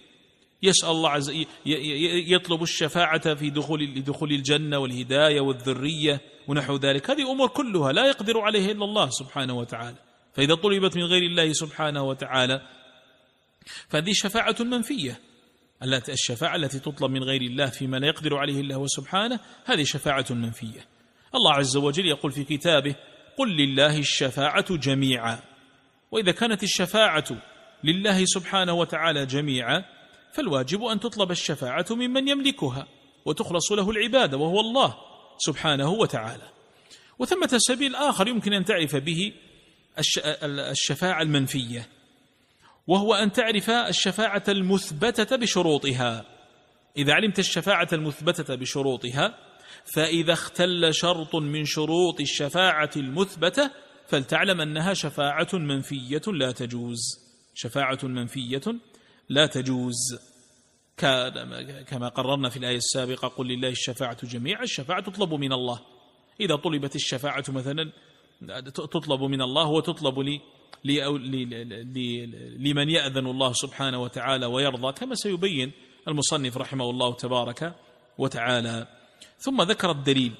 يسأل الله عز يطلب الشفاعة في دخول لدخول الجنة والهداية والذرية ونحو ذلك. هذه أمور كلها لا يقدر عليها إلا الله سبحانه وتعالى. فإذا طلبت من غير الله سبحانه وتعالى فهذه شفاعة منفية. الشفاعة التي تطلب من غير الله فيما لا يقدر عليه الله سبحانه هذه شفاعة منفية. الله عز وجل يقول في كتابه قل لله الشفاعة جميعا. وإذا كانت الشفاعة لله سبحانه وتعالى جميعا فالواجب أن تطلب الشفاعة ممن يملكها وتخلص له العبادة وهو الله سبحانه وتعالى. وثمة سبيل آخر يمكن أن تعرف به الشفاعة المنفية وهو أن تعرف الشفاعة المثبتة بشروطها. إذا علمت الشفاعة المثبتة بشروطها فإذا اختل شرط من شروط الشفاعة المثبتة فلتعلم أنها شفاعة منفية لا تجوز. شفاعة منفية لا تجوز. كما قررنا في الآية السابقة قل لله الشفاعة جميعا الشفاعة تطلب من الله. إذا طلبت الشفاعة مثلا تطلب من الله وتطلب لي لمن يأذن الله سبحانه وتعالى ويرضى كما سيبين المصنف رحمه الله تبارك وتعالى. ثم ذكر الدليل.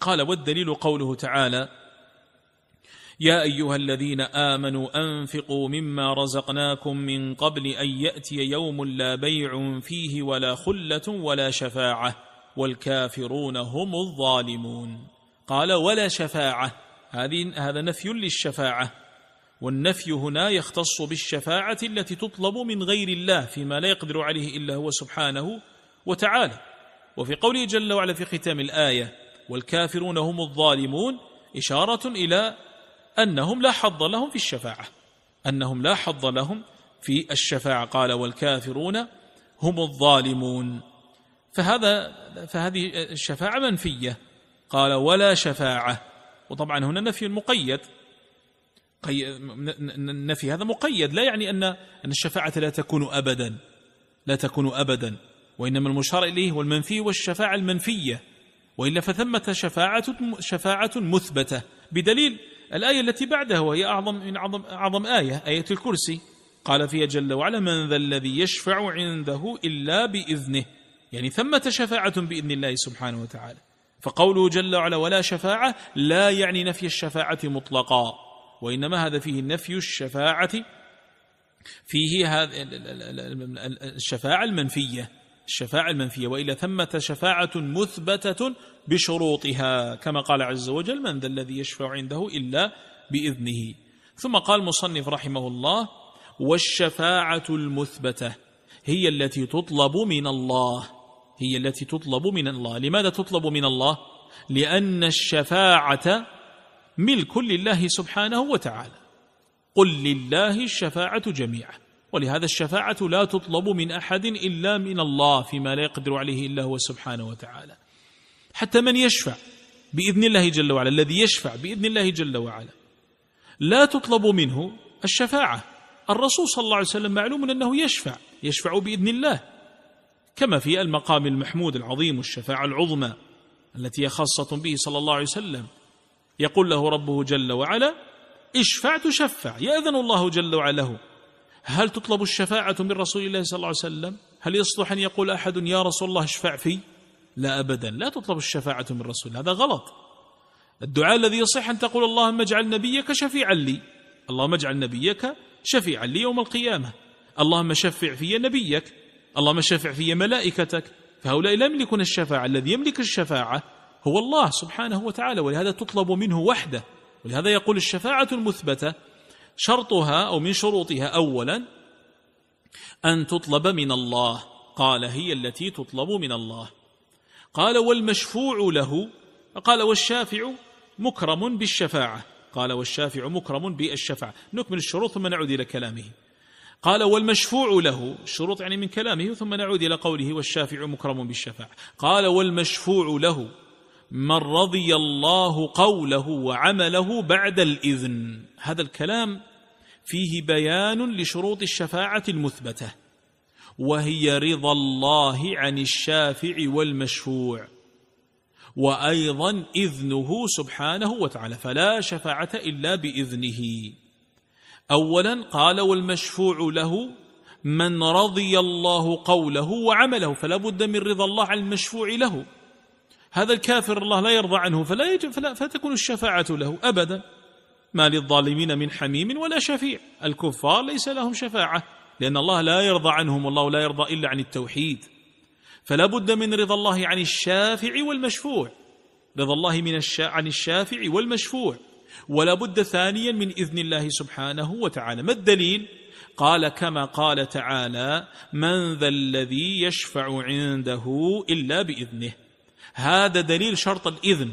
قال والدليل قوله تعالى يا أيها الذين آمنوا أنفقوا مما رزقناكم من قبل أن يأتي يوم لا بيع فيه ولا خلة ولا شفاعة والكافرون هم الظالمون. قال ولا شفاعة هذه هذا نفي للشفاعة. والنفي هنا يختص بالشفاعة التي تطلب من غير الله فيما لا يقدر عليه إلا هو سبحانه وتعالى. وفي قوله جل وعلا في ختام الآية والكافرون هم الظالمون إشارة إلى أنهم لا حظ لهم في الشفاعة. أنهم لا حظ لهم في الشفاعة. قال والكافرون هم الظالمون. فهذا فهذه الشفاعة منفية. قال ولا شفاعة. وطبعا هنا نفي مقيد. النفي هذا مقيد. لا يعني أن أن الشفاعة لا تكون ابدا. لا تكون ابدا. وإنما المشار إليه هو المنفي والشفاعة المنفية. وإلا فثمة شفاعة شفاعة مثبتة. بدليل الآية التي بعدها وهي أعظم من اعظم أعظم آية آية الكرسي. قال فيها جل وعلا من ذا الذي يشفع عنده إلا بإذنه. يعني ثمة شفاعة بإذن الله سبحانه وتعالى. فقوله جل وعلا ولا شفاعة لا يعني نفي الشفاعة مطلقا وإنما هذا فيه نفي الشفاعة فيه هذه الشفاعة المنفية. الشفاعة المنفية والا ثمة شفاعة مثبتة بشروطها كما قال عز وجل من ذا الذي يشفع عنده إلا بإذنه ثم قال مصنف رحمه الله والشفاعة المثبتة هي التي تطلب من الله هي التي تطلب من الله. لماذا تطلب من الله؟ لأن الشفاعة ملك لله سبحانه وتعالى. قل لله الشفاعة جميعا. ولهذا الشفاعة لا تطلب من أحد إلا من الله فيما لا يقدر عليه إلا هو سبحانه وتعالى. حتى من يشفع بإذن الله جل وعلا الذي يشفع بإذن الله جل وعلا. لا تطلب منه الشفاعة. الرسول صلى الله عليه وسلم معلوم أنه يشفع يشفع بإذن الله. كما في المقام المحمود العظيم والشفاعة العظمى التي هي خاصة به صلى الله عليه وسلم. يقول له ربه جل وعلا اشفع تشفع يأذن الله جل وعلا له. هل تطلب الشفاعة من رسول الله صلى الله عليه وسلم؟ هل يصلح أن يقول أحد يا رسول الله اشفع في لا ابدا. لا تطلب الشفاعة من رسول هذا غلط. الدعاء الذي يصح أن تقول اللهم اجعل نبيك شفيعا لي اللهم اجعل نبيك شفيعا لي يوم القيامة. اللهم شفع في نبيك. اللهم شفع في ملائكتك. فهؤلاء لا يملكون الشفاعة. الذي يملك الشفاعة هو الله سبحانه وتعالى ولهذا تطلب منه وحده. ولهذا يقول الشفاعة المثبتة شرطها أو من شروطها اولا أن تطلب من الله. قال هي التي تطلب من الله. قال والمشفوع له. قال والشافع مكرم بالشفاعة. قال والشافع مكرم بالشفاعة. نكمل الشروط ثم نعود إلى كلامه. قال والمشفوع له. الشروط يعني من كلامه ثم نعود إلى قوله والشافع مكرم بالشفاعة. قال والمشفوع له. من رضي الله قوله وعمله بعد الإذن. هذا الكلام فيه بيان لشروط الشفاعة المثبتة وهي رضا الله عن الشافع والمشفوع وأيضا إذنه سبحانه وتعالى فلا شفاعة إلا بإذنه. اولا قال والمشفوع له من رضي الله قوله وعمله فلا بد من رضا الله عن المشفوع له. هذا الكافر الله لا يرضى عنه فلا يجب فلا فتكون الشفاعة له أبدا. ما للظالمين من حميم ولا شفيع. الكفار ليس لهم شفاعة لأن الله لا يرضى عنهم والله لا يرضى إلا عن التوحيد. فلا بد من رضا الله عن الشافع والمشفوع. رضا الله من الشا عن الشافع والمشفوع. ولا بد ثانيا من إذن الله سبحانه وتعالى. ما الدليل؟ قال كما قال تعالى من ذا الذي يشفع عنده إلا بإذنه. هذا دليل شرط الإذن.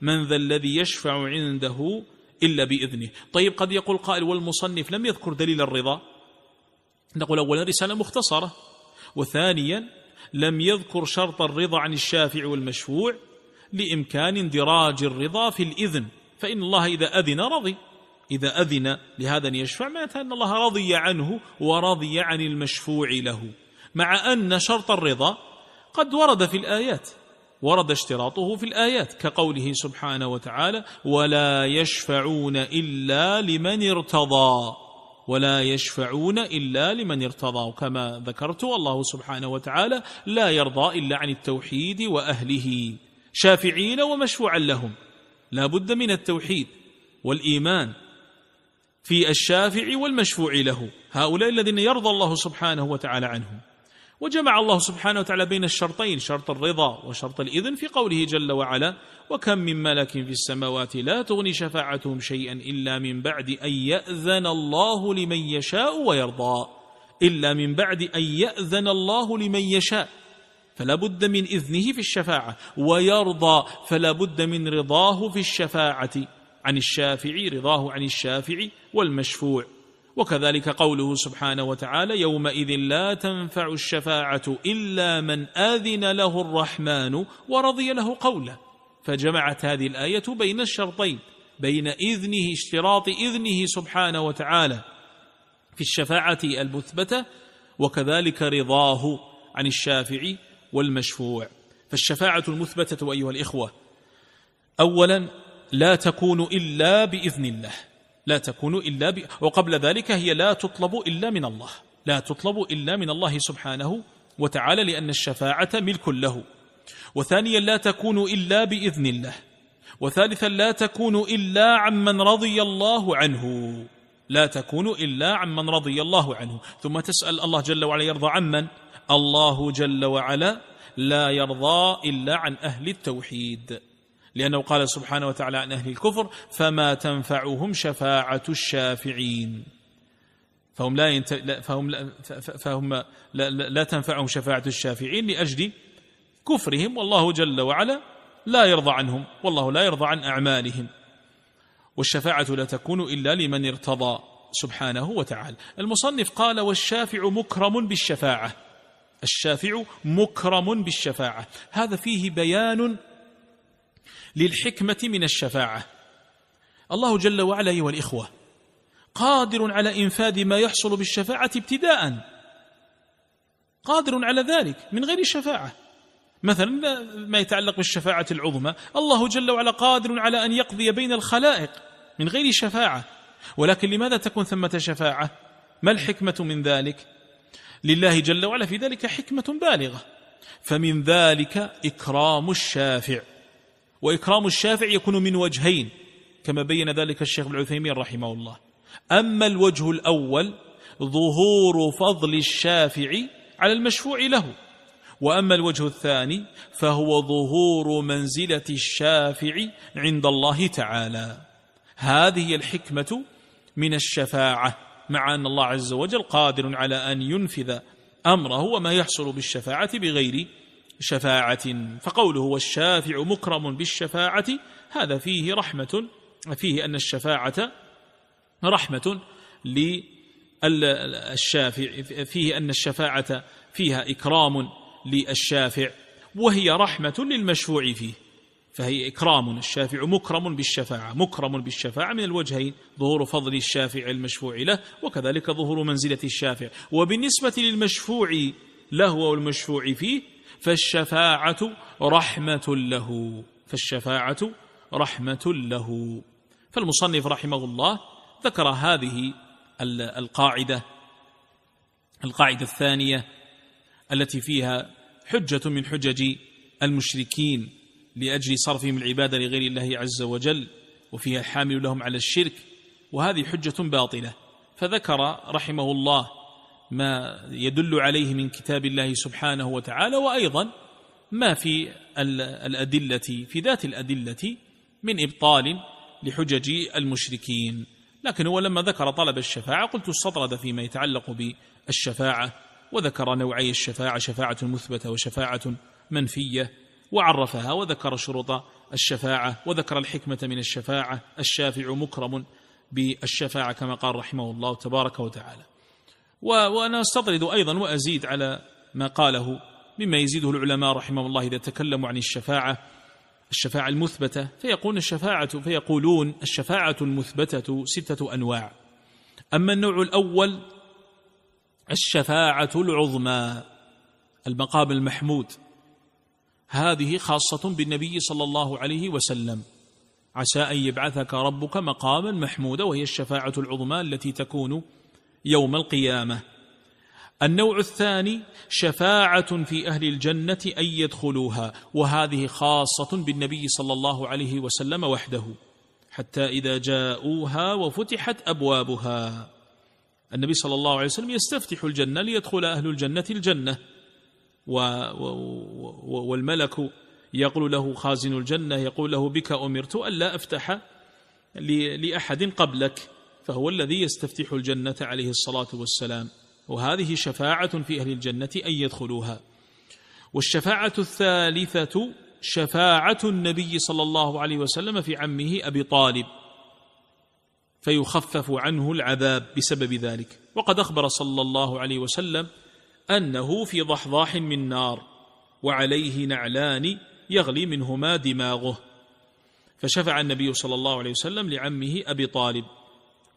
من ذا الذي يشفع عنده إلا بإذنه. طيب قد يقول قائل والمصنف لم يذكر دليل الرضا؟ نقول أولا رسالة مختصرة. وثانيا لم يذكر شرط الرضا عن الشافع والمشفوع لإمكان اندراج الرضا في الإذن. فإن الله إذا أذن رضي. إذا أذن لهذا أن يشفع معناته أن الله رضي عنه ورضي عن المشفوع له. مع أن شرط الرضا قد ورد في الآيات. ورد اشتراطه في الآيات كقوله سبحانه وتعالى ولا يشفعون إلا لمن ارتضى ولا يشفعون إلا لمن ارتضى. وكما ذكرت الله سبحانه وتعالى لا يرضى إلا عن التوحيد وأهله شافعين ومشفوعا لهم. لا بد من التوحيد والإيمان في الشافع والمشفوع له. هؤلاء الذين يرضى الله سبحانه وتعالى عنهم. وجمع الله سبحانه وتعالى بين الشرطين شرط الرضا وشرط الإذن في قوله جل وعلا وكم من ملك في السماوات لا تغني شفاعتهم شيئا إلا من بعد أن يأذن الله لمن يشاء ويرضى إلا من بعد أن يأذن الله لمن يشاء فلا بد من إذنه في الشفاعة ويرضى فلا بد من رضاه في الشفاعة عن الشافع رضاه عن الشافع والمشفوع. وكذلك قوله سبحانه وتعالى يومئذ لا تنفع الشفاعة إلا من آذن له الرحمن ورضي له قولا فجمعت هذه الآية بين الشرطين بين إذنه اشتراط إذنه سبحانه وتعالى في الشفاعة المثبتة وكذلك رضاه عن الشافع والمشفوع. فالشفاعة المثبتة أيها الإخوة أولا لا تكون إلا بإذن الله. لا تكون إلا ب... وقبل ذلك هي لا تطلب إلا من الله. لا تطلب إلا من الله سبحانه وتعالى لأن الشفاعة ملك له. وثانيا لا تكون إلا بإذن الله. وثالثا لا تكون إلا عمن رضي الله عنه. لا تكون إلا عمن رضي الله عنه. ثم تسأل الله جل وعلا يرضى عمن؟ الله جل وعلا لا يرضى إلا عن أهل التوحيد. لأنه قال سبحانه وتعالى عن أهل الكفر فما تنفعهم شفاعة الشافعين. فهم لا ينت... فهم لا... فهم لا... لا تنفعهم شفاعة الشافعين لأجل كفرهم. والله جل وعلا لا يرضى عنهم والله لا يرضى عن أعمالهم. والشفاعة لا تكون إلا لمن ارتضى سبحانه وتعالى. المصنف قال والشافع مكرم بالشفاعة. الشافع مكرم بالشفاعة. هذا فيه بيان للحكمة من الشفاعة. الله جل وعلا أيها الإخوة قادر على إنفاذ ما يحصل بالشفاعة ابتداء. قادر على ذلك من غير شفاعة. مثلا ما يتعلق بالشفاعة العظمى الله جل وعلا قادر على أن يقضي بين الخلائق من غير شفاعة. ولكن لماذا تكون ثمة شفاعة؟ ما الحكمة من ذلك؟ لله جل وعلا في ذلك حكمة بالغة. فمن ذلك إكرام الشافع. وإكرام الشافع يكون من وجهين كما بين ذلك الشيخ ابن عثيمين رحمه الله. أما الوجه الأول ظهور فضل الشافع على المشفوع له. وأما الوجه الثاني فهو ظهور منزلة الشافع عند الله تعالى. هذه الحكمة من الشفاعة مع أن الله عز وجل قادر على أن ينفذ أمره وما يحصل بالشفاعة بغير شفاعة فقوله والشافع مكرم بالشفاعة هذا فيه رحمة فيه أن الشفاعة رحمة للشافع فيه أن الشفاعة فيها إكرام للشافع وهي رحمة للمشفوع فيه فهي إكرام الشافع مكرم بالشفاعة مكرم بالشفاعة من الوجهين ظهور فضل الشافع المشفوع له وكذلك ظهور منزلة الشافع وبالنسبة للمشفوع له والمشفوع فيه فالشفاعة رحمة له. فالشفاعة رحمة له. فالمصنف رحمه الله ذكر هذه القاعدة القاعدة الثانية التي فيها حجة من حجج المشركين لأجل صرفهم العبادة لغير الله عز وجل وفيها الحامل لهم على الشرك وهذه حجة باطلة. فذكر رحمه الله ما يدل عليه من كتاب الله سبحانه وتعالى وأيضا ما في الأدلة في ذات الأدلة من إبطال لحجج المشركين. لكن هو لما ذكر طلب الشفاعة قلت استطرد فيما يتعلق بالشفاعة وذكر نوعي الشفاعة شفاعة مثبتة وشفاعة منفية وعرفها وذكر شروط الشفاعة وذكر الحكمة من الشفاعة الشافع مكرم بالشفاعة كما قال رحمه الله تبارك وتعالى. وأنا أستطرد أيضا وأزيد على ما قاله مما يزيده العلماء رحمه الله إذا تكلموا عن الشفاعة الشفاعة المثبتة فيقولون الشفاعة فيقولون الشفاعة المثبتة ستة أنواع. أما النوع الأول الشفاعة العظمى المقام المحمود. هذه خاصة بالنبي صلى الله عليه وسلم. عسى أن يبعثك ربك مقاما محمودا وهي الشفاعة العظمى التي تكون يوم القيامة. النوع الثاني شفاعة في أهل الجنة أن يدخلوها وهذه خاصة بالنبي صلى الله عليه وسلم وحده حتى إذا جاءوها وفتحت أبوابها. النبي صلى الله عليه وسلم يستفتح الجنة ليدخل أهل الجنة الجنة. و والملك يقول له خازن الجنة يقول له بك أمرت ألا أفتح لأحد قبلك. فهو الذي يستفتح الجنة عليه الصلاة والسلام. وهذه شفاعة في أهل الجنة أن يدخلوها. والشفاعة الثالثة شفاعة النبي صلى الله عليه وسلم في عمه أبي طالب. فيخفف عنه العذاب بسبب ذلك. وقد أخبر صلى الله عليه وسلم أنه في ضحضاح من نار وعليه نعلان يغلي منهما دماغه. فشفع النبي صلى الله عليه وسلم لعمه أبي طالب.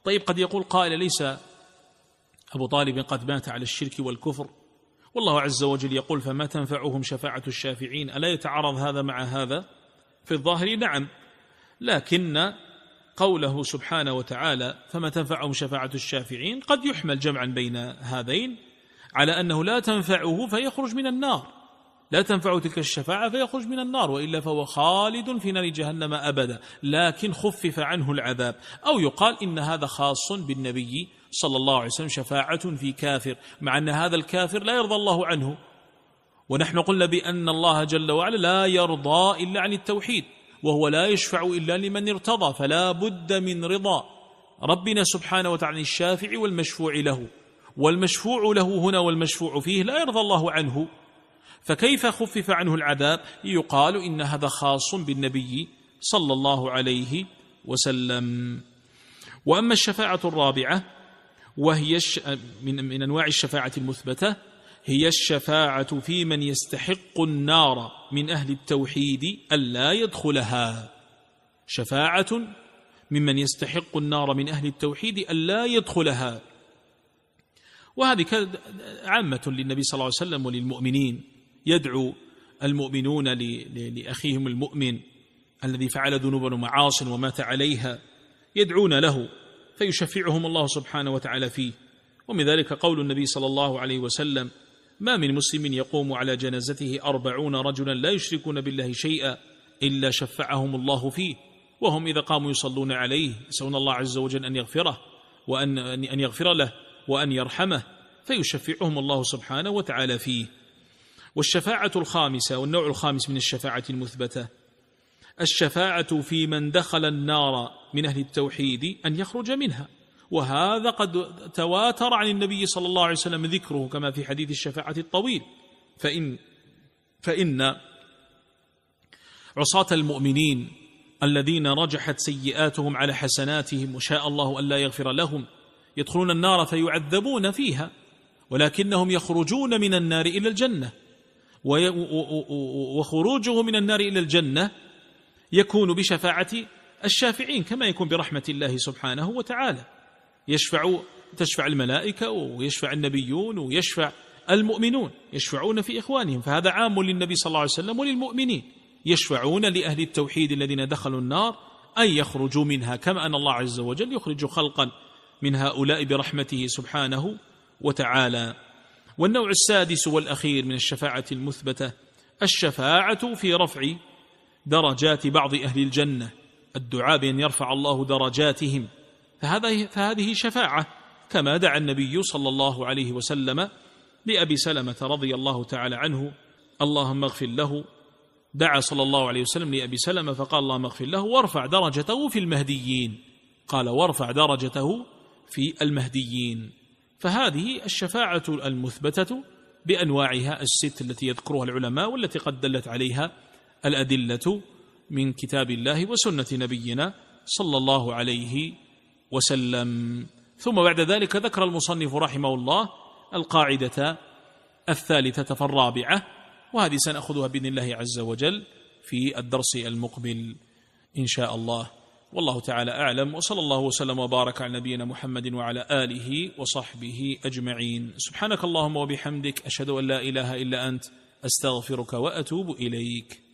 طيب قد يقول قائل ليس أبو طالب قد مات على الشرك والكفر؟ والله عز وجل يقول فما تنفعهم شفاعة الشافعين؟ ألا يتعارض هذا مع هذا؟ في الظاهر نعم لكن قوله سبحانه وتعالى فما تنفعهم شفاعة الشافعين؟ قد يحمل جمعا بين هذين على أنه لا تنفعه فيخرج من النار. لا تنفع تلك الشفاعة فيخرج من النار وإلا فهو خالد في نار جهنم أبدا. لكن خفف عنه العذاب. أو يقال إن هذا خاص بالنبي صلى الله عليه وسلم شفاعة في كافر مع أن هذا الكافر لا يرضى الله عنه. ونحن قلنا بأن الله جل وعلا لا يرضى إلا عن التوحيد وهو لا يشفع إلا لمن ارتضى فلا بد من رضا. ربنا سبحانه وتعالى الشافع والمشفوع له. والمشفوع له هنا والمشفوع فيه لا يرضى الله عنه. فكيف خفف عنه العذاب؟ يقال إن هذا خاص بالنبي صلى الله عليه وسلم. وأما الشفاعة الرابعة وهي من, أنواع الشفاعة المثبتة هي الشفاعة في من يستحق النار من أهل التوحيد ألا يدخلها. شفاعة ممن يستحق النار من أهل التوحيد ألا يدخلها. وهذه عامة للنبي صلى الله عليه وسلم وللمؤمنين. يدعو المؤمنون لأخيهم المؤمن الذي فعل ذنوبا ومعاص ومات عليها يدعون له فيشفعهم الله سبحانه وتعالى فيه. ومن ذلك قول النبي صلى الله عليه وسلم ما من مسلم يقوم على جنازته أربعون رجلا لا يشركون بالله شيئا إلا شفعهم الله فيه وهم إذا قاموا يصلون عليه يسألون الله عز وجل أن يغفره وأن أن يغفر له وأن يرحمه فيشفعهم الله سبحانه وتعالى فيه. والشفاعة الخامسة والنوع الخامس من الشفاعة المثبتة. الشفاعة في من دخل النار من أهل التوحيد أن يخرج منها. وهذا قد تواتر عن النبي صلى الله عليه وسلم ذكره كما في حديث الشفاعة الطويل. فإن فإن عصاة المؤمنين الذين رجحت سيئاتهم على حسناتهم وشاء الله ألا يغفر لهم يدخلون النار فيعذبون فيها ولكنهم يخرجون من النار إلى الجنة. وخروجه من النار إلى الجنة يكون بشفاعة الشافعين كما يكون برحمة الله سبحانه وتعالى. يشفع تشفع الملائكة ويشفع النبيون ويشفع المؤمنون يشفعون في إخوانهم. فهذا عام للنبي صلى الله عليه وسلم وللمؤمنين. يشفعون لأهل التوحيد الذين دخلوا النار أن يخرجوا منها كما أن الله عز وجل يخرج خلقا من هؤلاء برحمته سبحانه وتعالى. والنوع السادس والأخير من الشفاعة المثبتة الشفاعة في رفع درجات بعض أهل الجنة الدعاء بأن يرفع الله درجاتهم. فهذا فهذه شفاعة كما دعا النبي صلى الله عليه وسلم لأبي سلمة رضي الله تعالى عنه اللهم اغفر له. دعا صلى الله عليه وسلم لأبي سلمة فقال اللهم اغفر له وارفع درجته في المهديين. قال وارفع درجته في المهديين. فهذه الشفاعة المثبتة بأنواعها الست التي يذكرها العلماء والتي قد دلت عليها الأدلة من كتاب الله وسنة نبينا صلى الله عليه وسلم. ثم بعد ذلك ذكر المصنف رحمه الله القاعدة الثالثة فالرابعة وهذه سنأخذها بإذن الله عز وجل في الدرس المقبل إن شاء الله. والله تعالى أعلم وصلى الله وسلم وبارك على نبينا محمد وعلى آله وصحبه أجمعين. سبحانك اللهم وبحمدك أشهد أن لا إله إلا أنت أستغفرك وأتوب إليك.